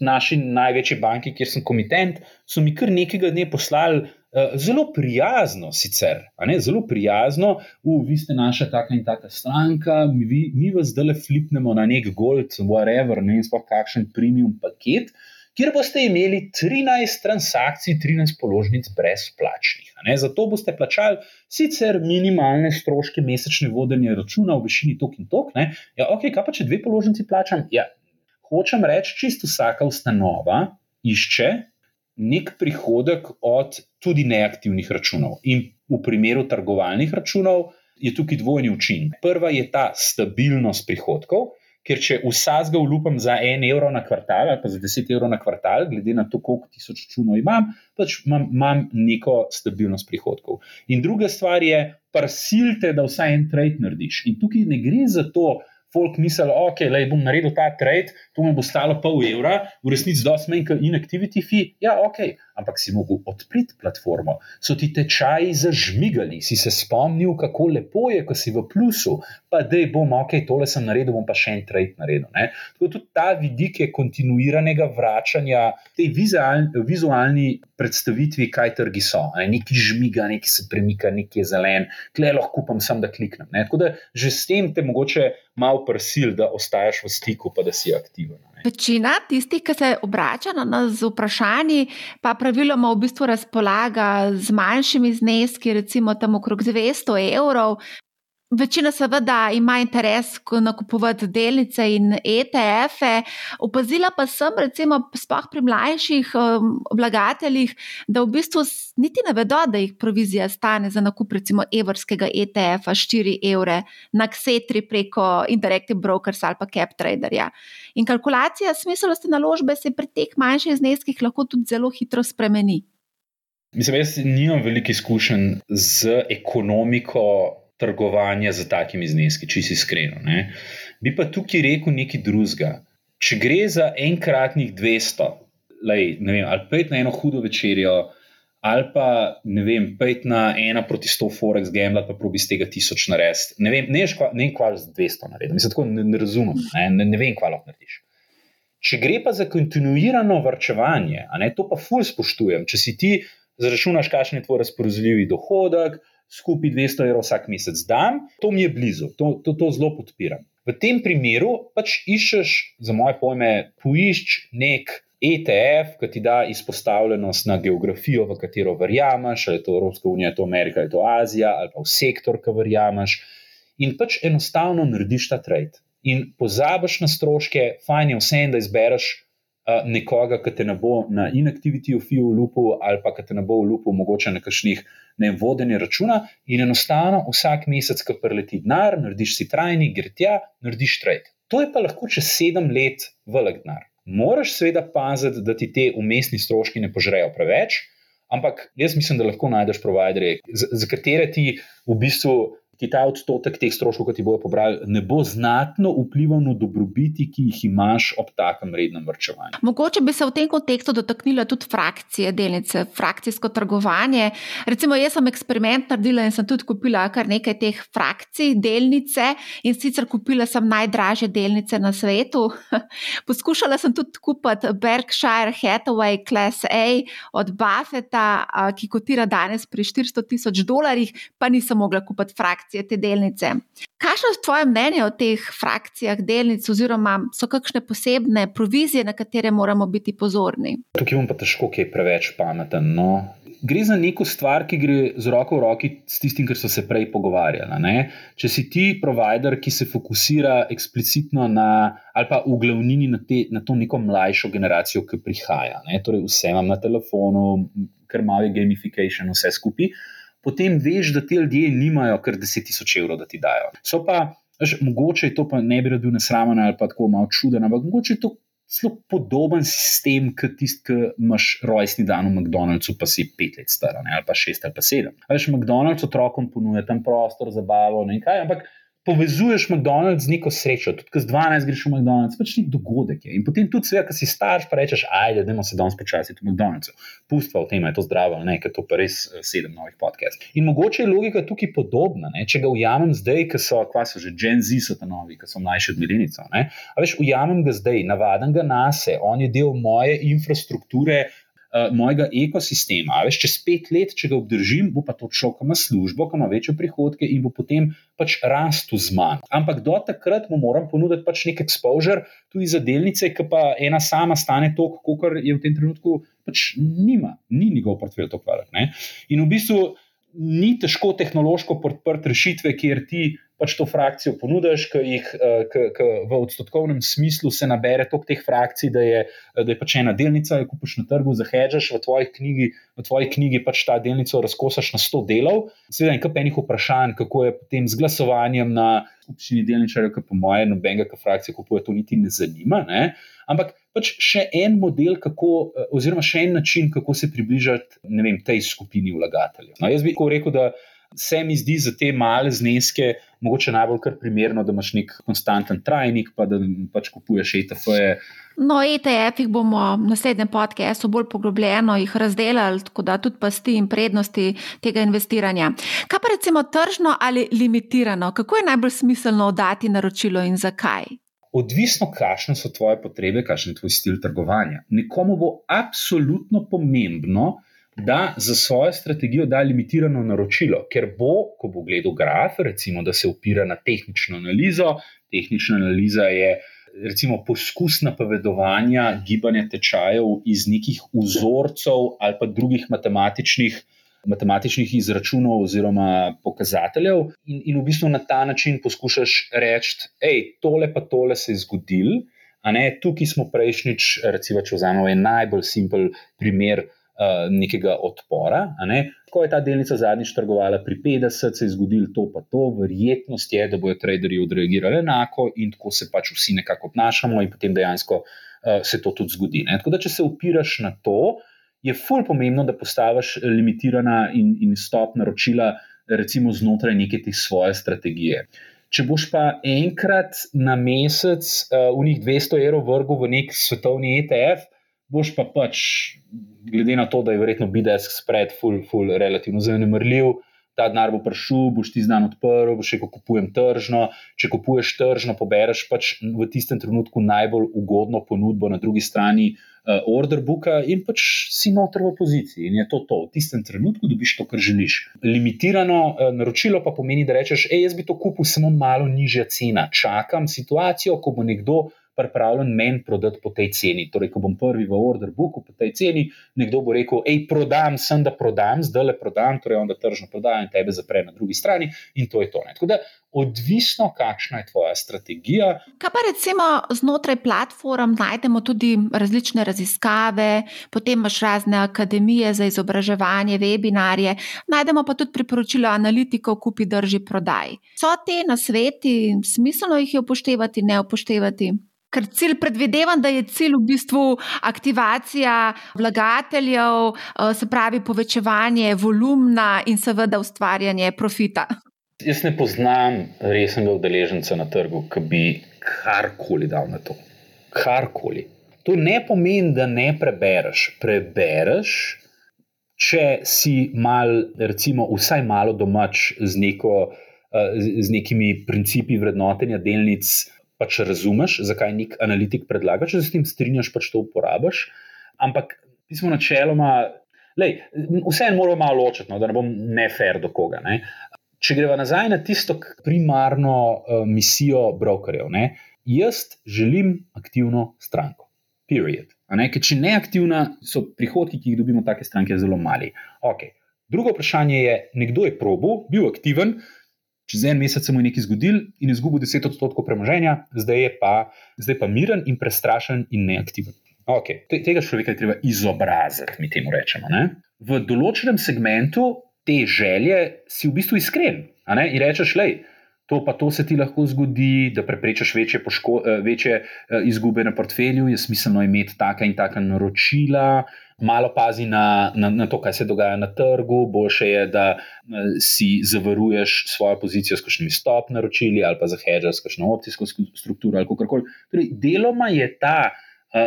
naši največji banki, kjer sem komitent, so mi kar nekega dne poslali zelo prijazno, sicer, zelo prijazno, v vi ste naša taka in taka stranka, mi, mi vas zdaj le flipnemo na nek gold, whatever, ne vem, sploh kakšen premium paket. Kjer boste imeli 13 transakcij, 13 položnic brezplačnih. Zato boste plačali sicer minimalne stroške mesečne vodenja računa v višini tok in tok. Ja, ok, kaj pa če dve položnici plačam? Ja, hočem reči, čisto vsaka ustanova išče nek prihodek od tudi neaktivnih računov. In v primeru trgovalnih računov je tukaj dvojni učinek. Prva je ta stabilnost prihodkov. Ker če vsaj ga ulupam za en evro na kvartal ali pa za deset evrov na kvartal, glede na to, koliko tisoč računov imam, pač imam, imam neko stabilnost prihodkov. In druga stvar je, prsilte, da vsaj en trade narediš. In tukaj ne gre za to, folk misli, ok, le bom naredil ta trade, to mi bo stalo pol evra, v resnici dosti manj kot inactivity fee. Ja, ok, ampak si mogel odpreti platformo, so ti tečaji zažmigali, si se spomnil, kako lepo je, ko si v plusu, pa da bom, ok, tole sem naredil, bom pa še en trade naredil. Ne? Tako tudi ta vidik je kontinuiranega vračanja tej vizualni, vizualni predstavitvi, kaj trgi so. Ne? Neki žmiga, neki se premika, neki je zelen, klej lahko kupam, sem da kliknem. Ne? Tako da že s tem te mogoče malo prsil, da ostaješ v stiku, pa da si aktiven. Večina tistih, ki se obrača na nas z vprašanji, pa praviloma v bistvu razpolaga z manjšimi zneski, recimo tam okrog 200 evrov, Večina seveda ima interes nakupovati delnice in ETF-e. Opazila pa sem, recimo, spoh pri mlajših um, vlagateljih, da v bistvu niti ne vedo, da jih provizija stane za nakup recimo evrskega ETF-a 4 evre na Ksetri preko Interactive Brokers ali pa CapTraderja. In kalkulacija smiselnosti naložbe se pri teh manjših zneskih lahko tudi zelo hitro spremeni. Mislim, jaz nimam veliko izkušenj z ekonomiko trgovanja z takimi zneski, če si iskren. Bi pa tukaj rekel nekaj drugega. Če gre za enkratnih 200, lej, vem, ali pet na eno hudo večerjo, ali pa ne vem, pet na ena proti 100 Forex Gamble, pa probi z tega tisoč narediti. Ne vem, ne vem, kva z 200 narediti. Mislim, tako ne, ne razumem, ne, ne, ne vem, kva lahko narediš. Če gre pa za kontinuirano vrčevanje, ne, to pa ful spoštujem. Če si ti zračunaš, kakšen je tvoj razpoložljivi dohodek, skupaj 200 evrov vsak mesec dam, to mi je blizu, to, to, to zelo podpiram. V tem primeru pač iščeš, za moje pojme, poišč nek ETF, ki ti da izpostavljenost na geografijo, v katero verjameš, ali je to Evropska unija, ali je to Amerika, ali je to Azija, ali pa v sektor, ki verjameš. In pač enostavno narediš ta trade. In pozabiš na stroške, fajn je vse, da izbereš nekoga, ki te ne bo na inactivity of you lupu ali pa ki te ne bo v lupu, mogoče na kakšnih ne vodenje računa in enostavno vsak mesec, ki preleti denar, narediš si trajni, gre tja, narediš trade. To je pa lahko čez sedem let velik denar. Moraš seveda paziti, da ti te umestni stroški ne požrejo preveč, ampak jaz mislim, da lahko najdeš providerje, za, za katere ti v bistvu ti ta odstotek teh stroškov, ki ti bojo pobrali, ne bo znatno vplival na dobrobiti, ki jih imaš ob takem rednem vrčevanju. Mogoče bi se v tem kontekstu dotaknila tudi frakcije delnice, frakcijsko trgovanje. Recimo, jaz sem eksperiment naredila in sem tudi kupila kar nekaj teh frakcij delnice in sicer kupila sem najdražje delnice na svetu. [laughs] Poskušala sem tudi kupiti Berkshire Hathaway Class A od Buffeta, ki kotira danes pri 400 tisoč dolarjih, pa nisem mogla kupiti frakcije frakcije te delnice. Kakšno je tvoje mnenje o teh frakcijah delnic, oziroma so kakšne posebne provizije, na katere moramo biti pozorni? Tukaj bom pa težko, ki je preveč pameten. No? Gre za neko stvar, ki gre z roko v roki s tistim, kar so se prej pogovarjali. Ne? Če si ti provider, ki se fokusira eksplicitno na, ali pa v glavnini na, te, na to neko mlajšo generacijo, ki prihaja, ne? torej vse imam na telefonu, ker malo je gamification, vse skupaj potem veš, da ti ljudje nimajo kar 10 tisoč evrov, da ti dajo. So pa, veš, mogoče je to pa ne bi bil nesramen ali pa tako malo čuden, ampak mogoče je to zelo podoben sistem, kot tisti, ki imaš rojstni dan v McDonald'su, pa si pet let star, ali pa šest ali pa sedem. Veš, McDonald's otrokom ponuja tam prostor, zabavo, ne kaj, ampak povezuješ McDonald's z neko srečo, tudi z 12 greš v McDonald's, pač ni dogodek. Je. In potem tudi, seveda, ki si starš, pa rečeš, ajde, da se danes počasi v McDonald'su. Pustva v tem, je to zdravo, ne, ker to pa res eh, sedem novih podcastov. In mogoče je logika tukaj podobna. Ne, če ga ujamem zdaj, ki so, kva so že Gen Z, so ta novi, ki so mlajši od Milenico. A veš, ujamem ga zdaj, navaden ga na se, on je del moje infrastrukture uh, mojega ekosistema. Veš, čez pet let, če ga obdržim, bo pa to človek, ki ima službo, ki ima večje prihodke in bo potem pač rastel z manj. Ampak do takrat mu moram ponuditi pač nek exposure tudi za delnice, ki pa ena sama stane toliko, kot je v tem trenutku, pač nima, ni njegov portfelj to kvarat. In v bistvu ni težko tehnološko podprt rešitve, kjer ti pač to frakcijo ponudiš, ki jih eh, k, k, v odstotkovnem smislu se nabere toliko teh frakcij, da je, da je pač ena delnica, ki kupiš na trgu, zahedžeš v tvoji knjigi, v tvoji knjigi pač ta delnico razkosaš na 100 delov. Seveda je kar enih vprašanj, kako je potem z glasovanjem na skupščini delničarjev, ki po mojem nobenega, ki frakcije kupuje, to niti ne zanima. Ne? Ampak pač še en model, kako, eh, oziroma še en način, kako se približati vem, tej skupini vlagateljev. No, jaz bi rekel, da se mi zdi za te male zneske mogoče najbolj primerno, da imaš nek konstanten trajnik, pa da pač kupuješ ETF-je. No, ETF-ih bomo v naslednjem podkastu bolj poglobljeno razdelili, tako da tudi pasti in prednosti tega investiranja. Kaj pa recimo tržno ali limitirano? Kako je najbolj smiselno oddati naročilo in zakaj? Odvisno, kakšne so tvoje potrebe, kakšen je tvoj stil trgovanja. Nekomu bo absolutno pomembno, da za svojo strategijo da limitirano naročilo, ker bo, ko bo gledal graf, recimo, da se opira na tehnično analizo. Tehnična analiza je recimo poskus napovedovanja gibanja tečajev iz nekih vzorcev ali pa drugih matematičnih. Matematičnih izračunov oziroma pokazateljev, in, in v bistvu na ta način poskušaš reči, je tole pa tole se je zgodilo. Tukaj smo prejšnjič, recimo, če vzamemo en najbolj simpel primer, uh, nekega odpora. Ne? Ko je ta delnica zadnjič trgovala pri 50, se je zgodilo to, pa to, verjetnost je, da bodo traderji odreagirali enako in tako se pač vsi nekako obnašamo, in potem dejansko uh, se to tudi zgodi. Ne? Tako da, če se opiraš na to, je fulj pomembno, da postaviš limitirana in, in stop naročila, recimo znotraj neke te svoje strategije. Če boš pa enkrat na mesec uh, v njih 200 evrov vrgel v nek svetovni ETF, boš pa pač, glede na to, da je verjetno BDS spread, full, full, relativno zanemrljiv. Ta denar bo prišel, boš ti znan odprl, boš rekel: kupujem tržno. Če kupuješ tržno, pobereš pač v tistem trenutku najbolj ugodno ponudbo na drugi strani uh, order booka in pač si noter v poziciji. In je to to. V tistem trenutku dobiš to, kar želiš. Limitirano uh, naročilo pa pomeni, da rečeš: hej, jaz bi to kupil samo malo nižja cena. Čakam situacijo, ko bo nekdo pripravljen meni prodati po tej ceni. Torej, ko bom prvi v order booku po tej ceni, nekdo bo rekel: hej, prodam, sem da prodam, zdaj le prodam, torej onda tržno prodajam in tebe zapre na drugi strani in to je to. Ne. Tako da, odvisno, kakšna je tvoja strategija. Kaj pa recimo znotraj platform najdemo tudi različne raziskave, potem imaš razne akademije za izobraževanje, webinarje, najdemo pa tudi priporočila analitikov, kupi, drži, prodaj. So te na sveti, smiselno jih je upoštevati, ne upoštevati? Ker cilj predvidevam, da je cilj v bistvu aktivacija vlagateljev, eh, se pravi povečevanje volumna in seveda ustvarjanje profita. Jaz ne poznam resnega udeleženca na trgu, ki bi karkoli dal na to. Karkoli. To ne pomeni, da ne prebereš. Prebereš, če si mal, recimo, vsaj malo domač z, neko, eh, z nekimi principi vrednotenja delnic pač razumeš, zakaj nek analitik predlaga, če se s tem strinjaš, pač to uporabiš. Ampak mi smo načeloma, lej, vse en moramo malo ločiti, no, da ne bom nefer do koga. Ne. Če greva nazaj na tisto primarno uh, misijo brokerjev, ne, jaz želim aktivno stranko. Period. Ne, ker če ne aktivna, so prihodki, ki jih dobimo, take stranke, zelo mali. Okay. Drugo vprašanje je, nekdo je probo, bil aktiven, čez en mesec se mu je nekaj zgodil in izgubil 10 odstotkov premoženja, zdaj je pa, zdaj pa miren in prestrašen in neaktiven. Okay. Tega človeka je treba izobraziti, mi temu rečemo. Ne? V določenem segmentu te želje si v bistvu iskren in rečeš, lej. To pa to se ti lahko zgodi, da preprečiš večje, poško, eh, večje eh, izgube na portfelju, je smiselno imeti taka in taka naročila, malo pazi na, na, na to, kaj se dogaja na trgu, boljše je, da eh, si zavaruješ svojo pozicijo s kakšnimi stop naročili ali pa zahedžaš s kakšno opcijsko strukturo ali kako koli. Torej, deloma je ta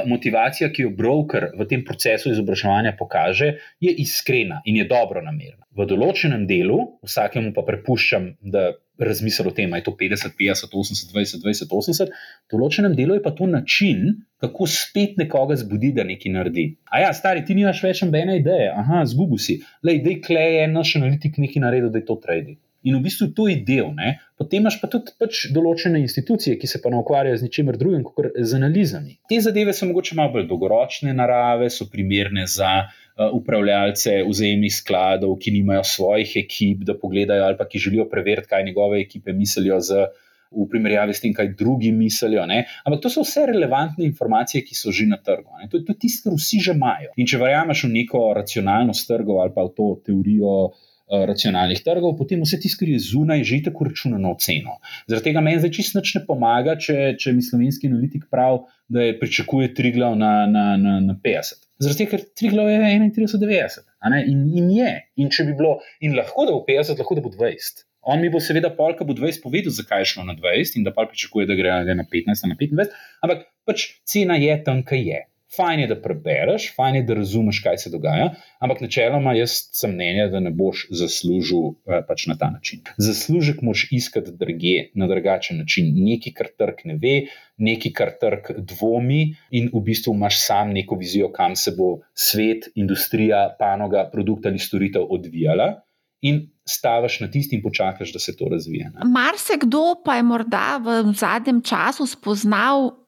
motivacija, ki jo broker v tem procesu izobraževanja pokaže, je iskrena in je dobro namerna. V določenem delu, vsakemu pa prepuščam, da razmisli o tem, ali je to 50, 50, 80, 20, 20, 80. V določenem delu je pa to način, kako spet nekoga zbudi, da nekaj naredi. A ja, stari, ti nimaš več nobene ideje, aha, zgubi si. Le, da je kleje, naš analitik nekaj naredil, da je to tradi. In v bistvu to je del. Ne? Potem imaš pa tudi pač določene institucije, ki se pa ne ukvarjajo z ničemer drugim, kot z analizami. Te zadeve so mogoče malo bolj dolgoročne narave, so primerne za uh, upravljalce vzajemnih skladov, ki nimajo svojih ekip, da pogledajo ali pa ki želijo preveriti, kaj njegove ekipe mislijo. Z, V primerjavi s tem, kaj drugi mislijo. Ne? Ampak to so vse relevantne informacije, ki so že na trgu. Ne? To je tisto, kar vsi že imajo. In če verjameš v neko racionalnost trgov ali pa v to teorijo uh, Eh, racionalnih trgov, potem vse tisto, kar je zunaj, že tako računano ceno. Zaradi tega meni zdaj čisto ne pomaga, če, če mi slovenski analitik pravi, da je pričakuje Triglav na, na, na, na 50. Zaradi tega, ker Triglav je 31-90. In, in je. In če bi bilo, in lahko da bo 50, lahko da bo 20. On mi bo seveda polka bo 20 povedal, zakaj je šlo na 20 in da pa pričakuje, da gre na 15, na 25, ampak pač cena je tam, kaj je. Fajn je, da prebereš, fajn je, da razumeš, kaj se dogaja, ampak načeloma jaz sem mnenja, da ne boš zaslužil eh, pač na ta način. Zaslužek moš iskati druge, na drugačen način. Nekaj, kar trg ne ve, nekaj, kar trg dvomi, in v bistvu imaš sam neko vizijo, kam se bo svet, industrija, panoga, produkt ali storitev odvijala. In staviš na tisti, in počakaš, da se to razvije. Marsikdo pa je morda v zadnjem času spoznal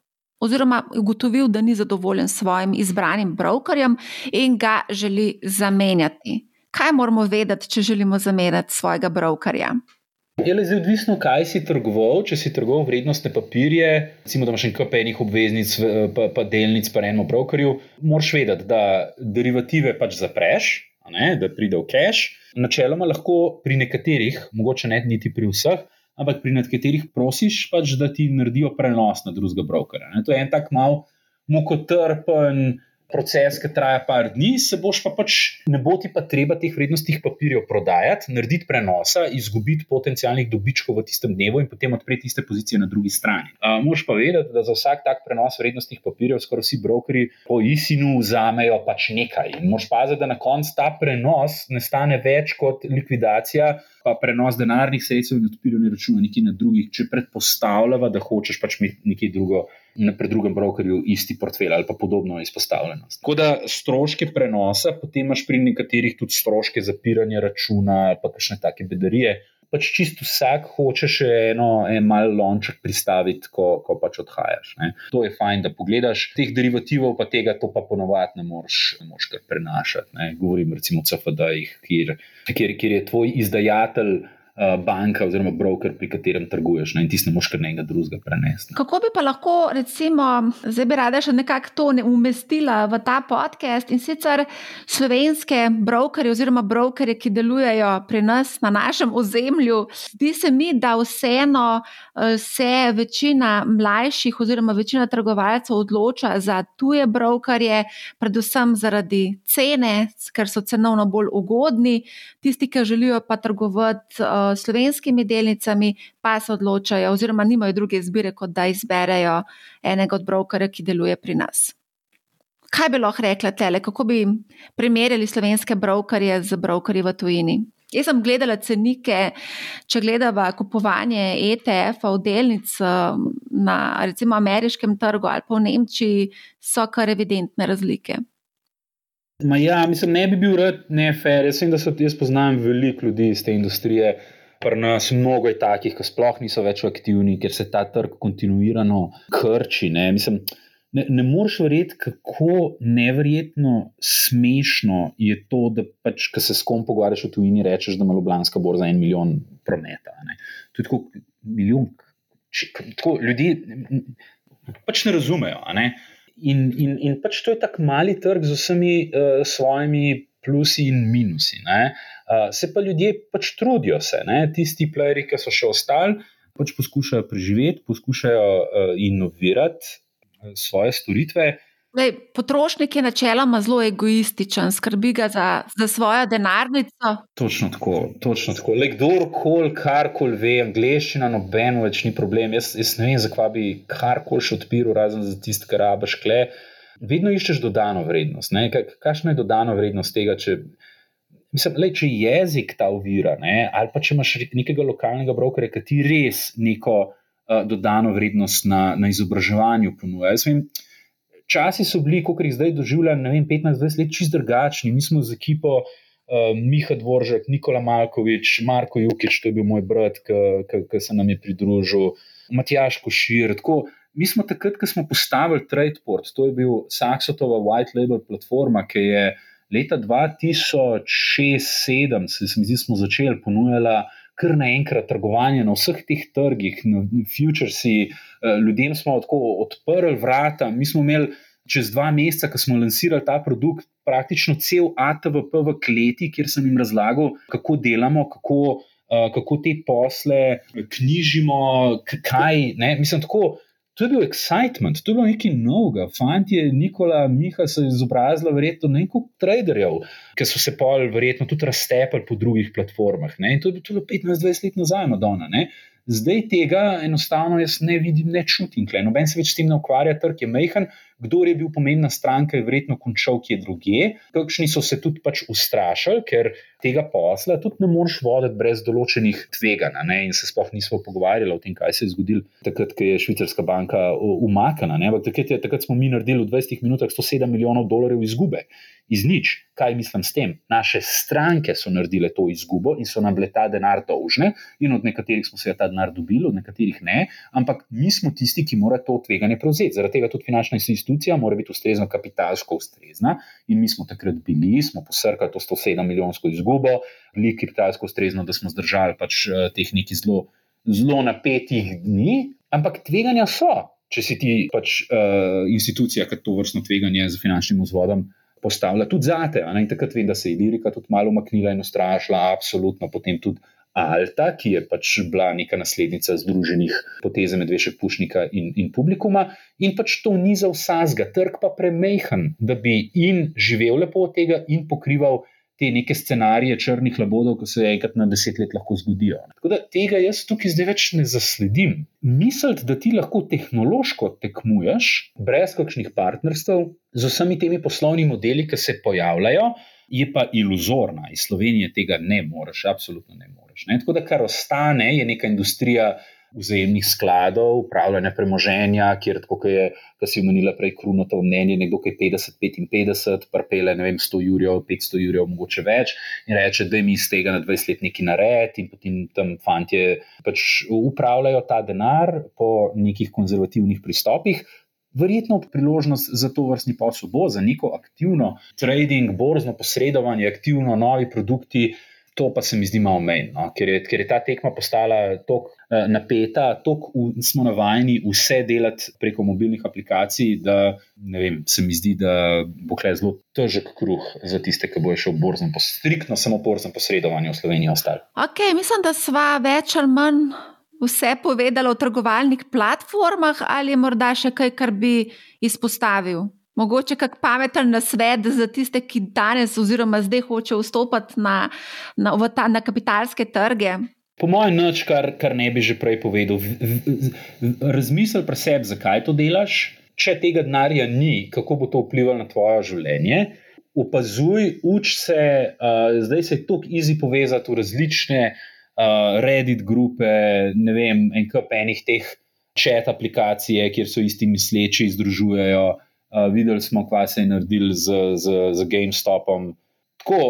oziroma ugotovil, da ni zadovoljen s svojim izbranim brokerjem in ga želi zamenjati. Kaj moramo vedeti, če želimo zamenjati svojega brokerja? Je le zdaj odvisno, kaj si trgoval. Če si trgoval vrednostne papirje, recimo, da imaš nekaj penih obveznic, pa, pa delnic, pa enemu brokerju, moraš vedeti, da derivative pač zapreš, ne, da pride v cache. Načeloma lahko pri nekaterih, mogoče ne niti pri vseh, ampak pri nekaterih prosiš, pač, da ti naredijo prenos na drugega brokera. To je en tak mal mukotrpen proces, ki traja par dni, se boš pa pač, ne bo ti pa treba teh vrednostnih papirjev prodajati, narediti prenosa, izgubiti potencijalnih dobičkov v tistem dnevu in potem odpreti iste pozicije na drugi strani. Uh, Moš pa vedeti, da za vsak tak prenos vrednostnih papirjev skoraj vsi brokeri po isinu vzamejo pač nekaj. In moš paziti, da na koncu ta prenos ne stane več kot likvidacija pa prenos denarnih sredstev in odpiranje računa nekje na drugih, če predpostavljava, da hočeš pač imeti nekaj drugo, na pred drugim brokerju isti portfelj ali pa podobno izpostavljenost. Tako da stroške prenosa, potem imaš pri nekaterih tudi stroške zapiranja računa pa kakšne take bedarije. Pač čist vsak hoče še eno, en mal lonček pristaviti, ko, ko pač odhajaš. Ne. To je fajn, da pogledaš teh derivativov, pa tega to pa ponovadi ne moreš, ne moreš kar prenašati. Ne. Govorim recimo o CFD-jih, kjer, kjer, kjer je tvoj izdajatelj. Eh, banka oziroma broker, pri katerem trguješ, ne, in ti ne moš kar nekaj drugega prenesti. Kako bi pa lahko, recimo, zdaj bi rada še nekako to ne umestila v ta podcast in sicer slovenske brokerje oziroma brokerje, ki delujejo pri nas na našem ozemlju. Zdi se mi, da vseeno eh, se večina mlajših oziroma večina trgovalcev odloča za tuje brokerje, predvsem zaradi cene, ker so cenovno bolj ugodni, tisti, ki želijo pa trgovati. Slovenskimi delnicami, pa se odločajo, oziroma nimajo druge izbire, kot da izberejo enega od brokerjev, ki deluje pri nas. Kaj bi lahko rekla tele, kako bi primerjali slovenske brokerje z brokerji v tujini? Jaz sem gledala cenike, če gledava kupovanje ETF-ov, delnic na recimo ameriškem trgu ali pa v Nemčiji, so kar evidentne razlike. Ma ja, mislim, ne bi bil rad nefer. Jaz, da so, jaz poznam veliko ljudi iz te industrije, pri nas mnogo je takih, ki sploh niso več aktivni, ker se ta trg kontinuirano krči. Ne, Mislim, ne, ne moreš verjeti, kako nevrjetno smešno je to, da pač, ko se s kom pogovarjaš v tujini, rečeš, da ima Ljubljanska borza en milijon prometa. Ne. To je tako milijon. Tako ljudi pač ne razumejo. Ne. In, in, in pač to je tako mali trg z vsemi uh, svojimi plusi in minusi. Uh, se pa ljudje pač trudijo, se, ne? tisti plejeri, ki so še ostali, pač poskušajo preživeti, poskušajo uh, inovirati svoje storitve. Lej, potrošnik je načeloma zelo egoističen, skrbi ga za, za svojo denarnico. Točno tako. Točno tako. Le kdorkoli, karkoli ve, angliščina, noben več ni problem. Jaz, jaz ne vem, zakaj bi karkoli še odpiral, razen za tisto, kar rabaš kle vedno iščeš dodano vrednost. Ne? Kakšna je dodana vrednost tega, če, mislim, le, če je jezik ta ovira, ne? ali pa če imaš nekega lokalnega brokerja, ki ti res neko uh, dodano vrednost na, na izobraževanju ponuja. Časi so bili, kot jih zdaj doživljam, 15-20 let, čist drugačni. Mi smo z ekipo uh, Miha Dvoržek, Nikola Malkovič, Marko Jukič, to je bil moj brat, ki se nam je pridružil, Matjaš Košir. Tako, mi smo takrat, ko smo postavili Tradeport, to je bil Saxotova White Label platforma, ki je leta 2006-2007, se mi zdi, smo začeli ponujati. Ker naenkrat trgovanje na vseh teh trgih, na futuresi, eh, ljudem smo tako odprli vrata. Mi smo imeli čez dva meseca, ko smo lansirali ta produkt, praktično cel ATVP v kleti, kjer sem jim razlagal, kako delamo, kako, uh, kako te posle knjižimo, kaj. Ne? Mislim, tako to je bil excitement, to je bilo nekaj novega. Fantje, Nikola, Miha so izobrazili, verjetno neko traderjev, ki so se pol, verjetno tudi raztepali po drugih platformah. Ne? In to je bilo 15-20 let nazaj, Madonna. Ne? Zdaj tega enostavno jaz ne vidim, ne čutim. Noben se več s tem ne ukvarja, trg je mehen. Kdo je bil pomembna stranka, je verjetno končal kje drugje. Kakšni so se tudi pač ustrašili, ker tega posla tudi ne moreš voditi brez določenih tveganj. In se sploh nismo pogovarjali o tem, kaj se je zgodilo takrat, ko je švicarska banka umaknjena. Takrat, takrat smo mi naredili v 20 minutah 107 milijonov dolarjev izgube iz nič. Kaj mislim s tem? Naše stranke so naredile to izgubo in so nam bile ta denar dolžne, in od nekaterih smo se ta denar dobili, od nekaterih ne, ampak mi smo tisti, ki morajo to tveganje prevzeti. Zaradi tega tudi finančna institucija mora biti ustrezno kapitalsko ustrezna. In mi smo takrat bili, smo posrkali to 107 milijonsko izgubo, bili kapitalsko ustrezno, da smo zdržali pač eh, teh nekaj zelo, zelo napetih dni, ampak tveganja so. Če si ti pač uh, institucija, ki to vrstno tveganje z finančnim vzvodom postavila tudi zate. In takrat vem, da se je Lirika tudi malo umaknila in ustrašila, absolutno potem tudi. Alta, ki je pač bila neka naslednica združenih poteze medvešek Pušnika in, in publikuma, in pač to ni za vsega, trg pa premehen, da bi in živel lepo od tega in pokrival te neke scenarije črnih labodov, ki se enkrat na deset let lahko zgodijo. Tako da tega jaz tukaj zdaj več ne zasledim. Misliti, da ti lahko tehnološko tekmuješ, brez kakšnih partnerstv, z vsemi temi poslovnimi modeli, ki se pojavljajo, je pa iluzorna. Iz Slovenije tega ne moreš, absolutno ne moreš. Ne? Tako da kar ostane, je neka industrija. vzajemnih skladov, upravljanja premoženja, kjer, kot je, kar si omenila prej, krunoto mnenje, nekdo, ki je 50-55, prpele, ne vem, 100 jurjev, 500 jurjev, mogoče več, in reče, da mi iz tega na 20 let nekaj nared, in potem tam fantje pač upravljajo ta denar po nekih konzervativnih pristopih. Verjetno priložnost za to vrstni posel bo za neko aktivno trading, borzno posredovanje, aktivno novi produkti. To pa se mi zdi malo menj, no? ker, ker je ta tekma postala tako uh, napeta, tako smo navajeni vse delati preko mobilnih aplikacij, da vem, se mi zdi, da bo kle zelo težek kruh za tiste, ki bojo šel v borzno, striktno samo borzno posredovanje v Sloveniji ostali. Ok, mislim, da sva več ali manj vse povedala o trgovalnih platformah, ali je morda še kaj, kar bi izpostavil? Mogoče kak pameten nasvet za tiste, ki danes oziroma zdaj hočejo vstopiti na, na, ta, na kapitalske trge. Po mojem, nič, kar, kar ne bi že prej povedal. Razmisli pri sebi, zakaj to delaš. Če tega denarja ni, kako bo to vplivalo na tvoje življenje. Opazuj, uč se, uh, zdaj se je tako easy povezati v različne uh, uh, Reddit grupe, ne vem, en kup enih teh chat aplikacij, kjer so isti misleči združujejo. Uh, videli smo, kaj se je naredil z, z, z GameStopom. Tako,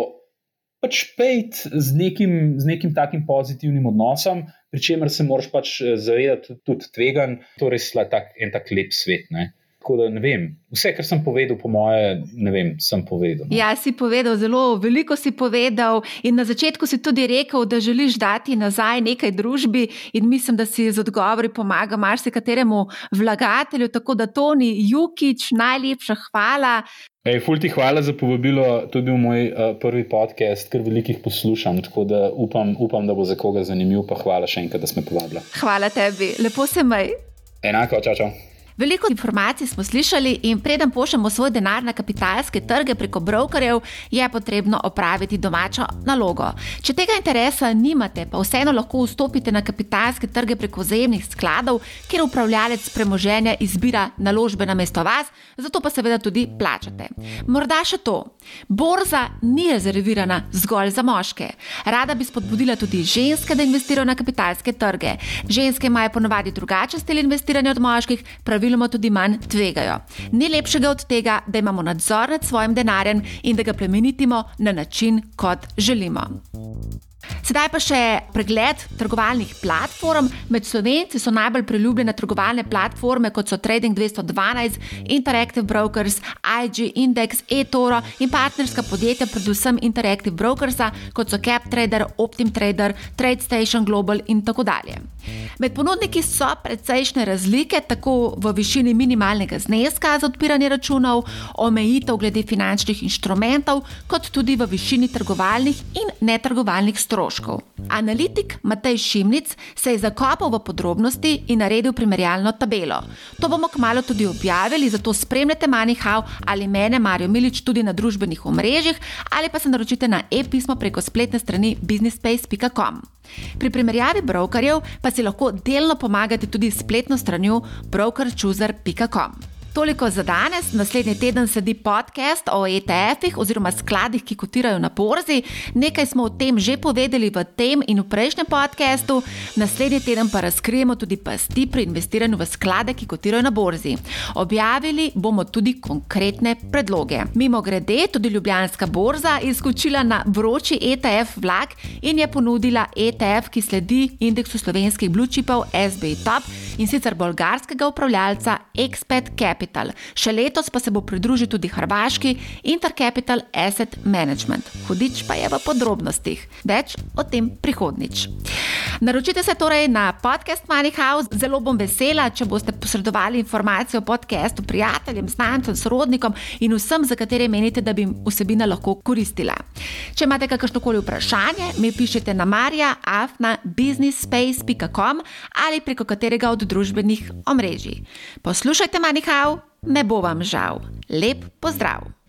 pač pejt z nekim, z nekim takim pozitivnim odnosom, pri čemer se moraš pač zavedati tudi tvegan, to res je tak, en tak lep svet. Ne? Tako da ne vem, vse, kar sem povedal, po moje, ne vem, sem povedal. No. Ja, si povedal, zelo veliko si povedal. In na začetku si tudi rekel, da želiš dati nazaj nekaj družbi, in mislim, da si z odgovori pomaga marsikateremu vlagatelju. Tako da, Toni Jukič, najlepša hvala. Ej, ful ti hvala za povabilo tudi v moj uh, prvi podcast, ker velikih poslušam. Tako da upam, upam, da bo za koga zanimiv. Pa hvala še enkrat, da smo povabili. Hvala tebi, lepo se maj. Enako, čau, čau. Veliko informacij smo slišali, in preden pošljemo svoj denar na kapitalske trge preko brokerjev, je potrebno opraviti domačo nalogo. Če tega interesa nimate, pa vseeno lahko vstopite na kapitalske trge preko vzajemnih skladov, kjer upravljalec premoženja izbira naložbe na mesto vas, zato pa seveda tudi plačate. Morda še to. Borza ni rezervirana zgolj za moške. Rada bi spodbudila tudi ženske, da investirajo na kapitalske trge. Ženske imajo ponovadi drugačen stil investiranja od moških praviloma tudi manj tvegajo. Ni lepšega od tega, da imamo nadzor nad svojim denarjem in da ga plemenitimo na način, kot želimo. Sedaj pa še pregled trgovalnih platform. Med slovenci so najbolj priljubljene trgovalne platforme, kot so Trading 212, Interactive Brokers, IG Index, eToro in partnerska podjetja, predvsem Interactive Brokers, kot so CapTrader, OptimTrader, TradeStation Global in tako dalje. Med ponudniki so precejšnje razlike, tako v višini minimalnega zneska za odpiranje računov, omejitev glede finančnih inštrumentov, kot tudi v višini trgovalnih in netrgovalnih stroškov stroškov. Analitik Matej Šimnic se je zakopal v podrobnosti in naredil primerjalno tabelo. To bomo kmalo tudi objavili, zato spremljate Manihau ali mene, Marijo Milič, tudi na družbenih omrežjih ali pa se naročite na e-pismo preko spletne strani businessspace.com. Pri primerjavi brokerjev pa si lahko delno pomagate tudi s spletno stranjo brokerchooser.com. Toliko za danes. Naslednji teden sledi podcast o ETF-ih oziroma skladih, ki kotirajo na borzi. Nekaj smo o tem že povedali v tem in v prejšnjem podkastu. Naslednji teden pa razkrijemo tudi pasti pri investiranju v sklade, ki kotirajo na borzi. Objavili bomo tudi konkretne predloge. Mimo grede, tudi Ljubljanska borza je skočila na vroči ETF vlak in je ponudila ETF, ki sledi indeksu slovenskih blue chipov SB Top in sicer bolgarskega upravljalca Expert Capital. Capital. Še letos pa se bo pridružil tudi hrvaški Intercapital Asset Management. Hudič pa je v podrobnostih. Več o tem prihodnič. Naročite se torej na podcast Money House. Zelo bom vesela, če boste posredovali informacije o podkastu prijateljem, znancem, sorodnikom in vsem, za katere menite, da bi jim vsebina lahko koristila. Če imate kakršno koli vprašanje, mi pišite na marja.afna.businessspace.com ali preko katerega od družbenih omrežij. Poslušajte Money House ne bo vam žal. Lep pozdrav!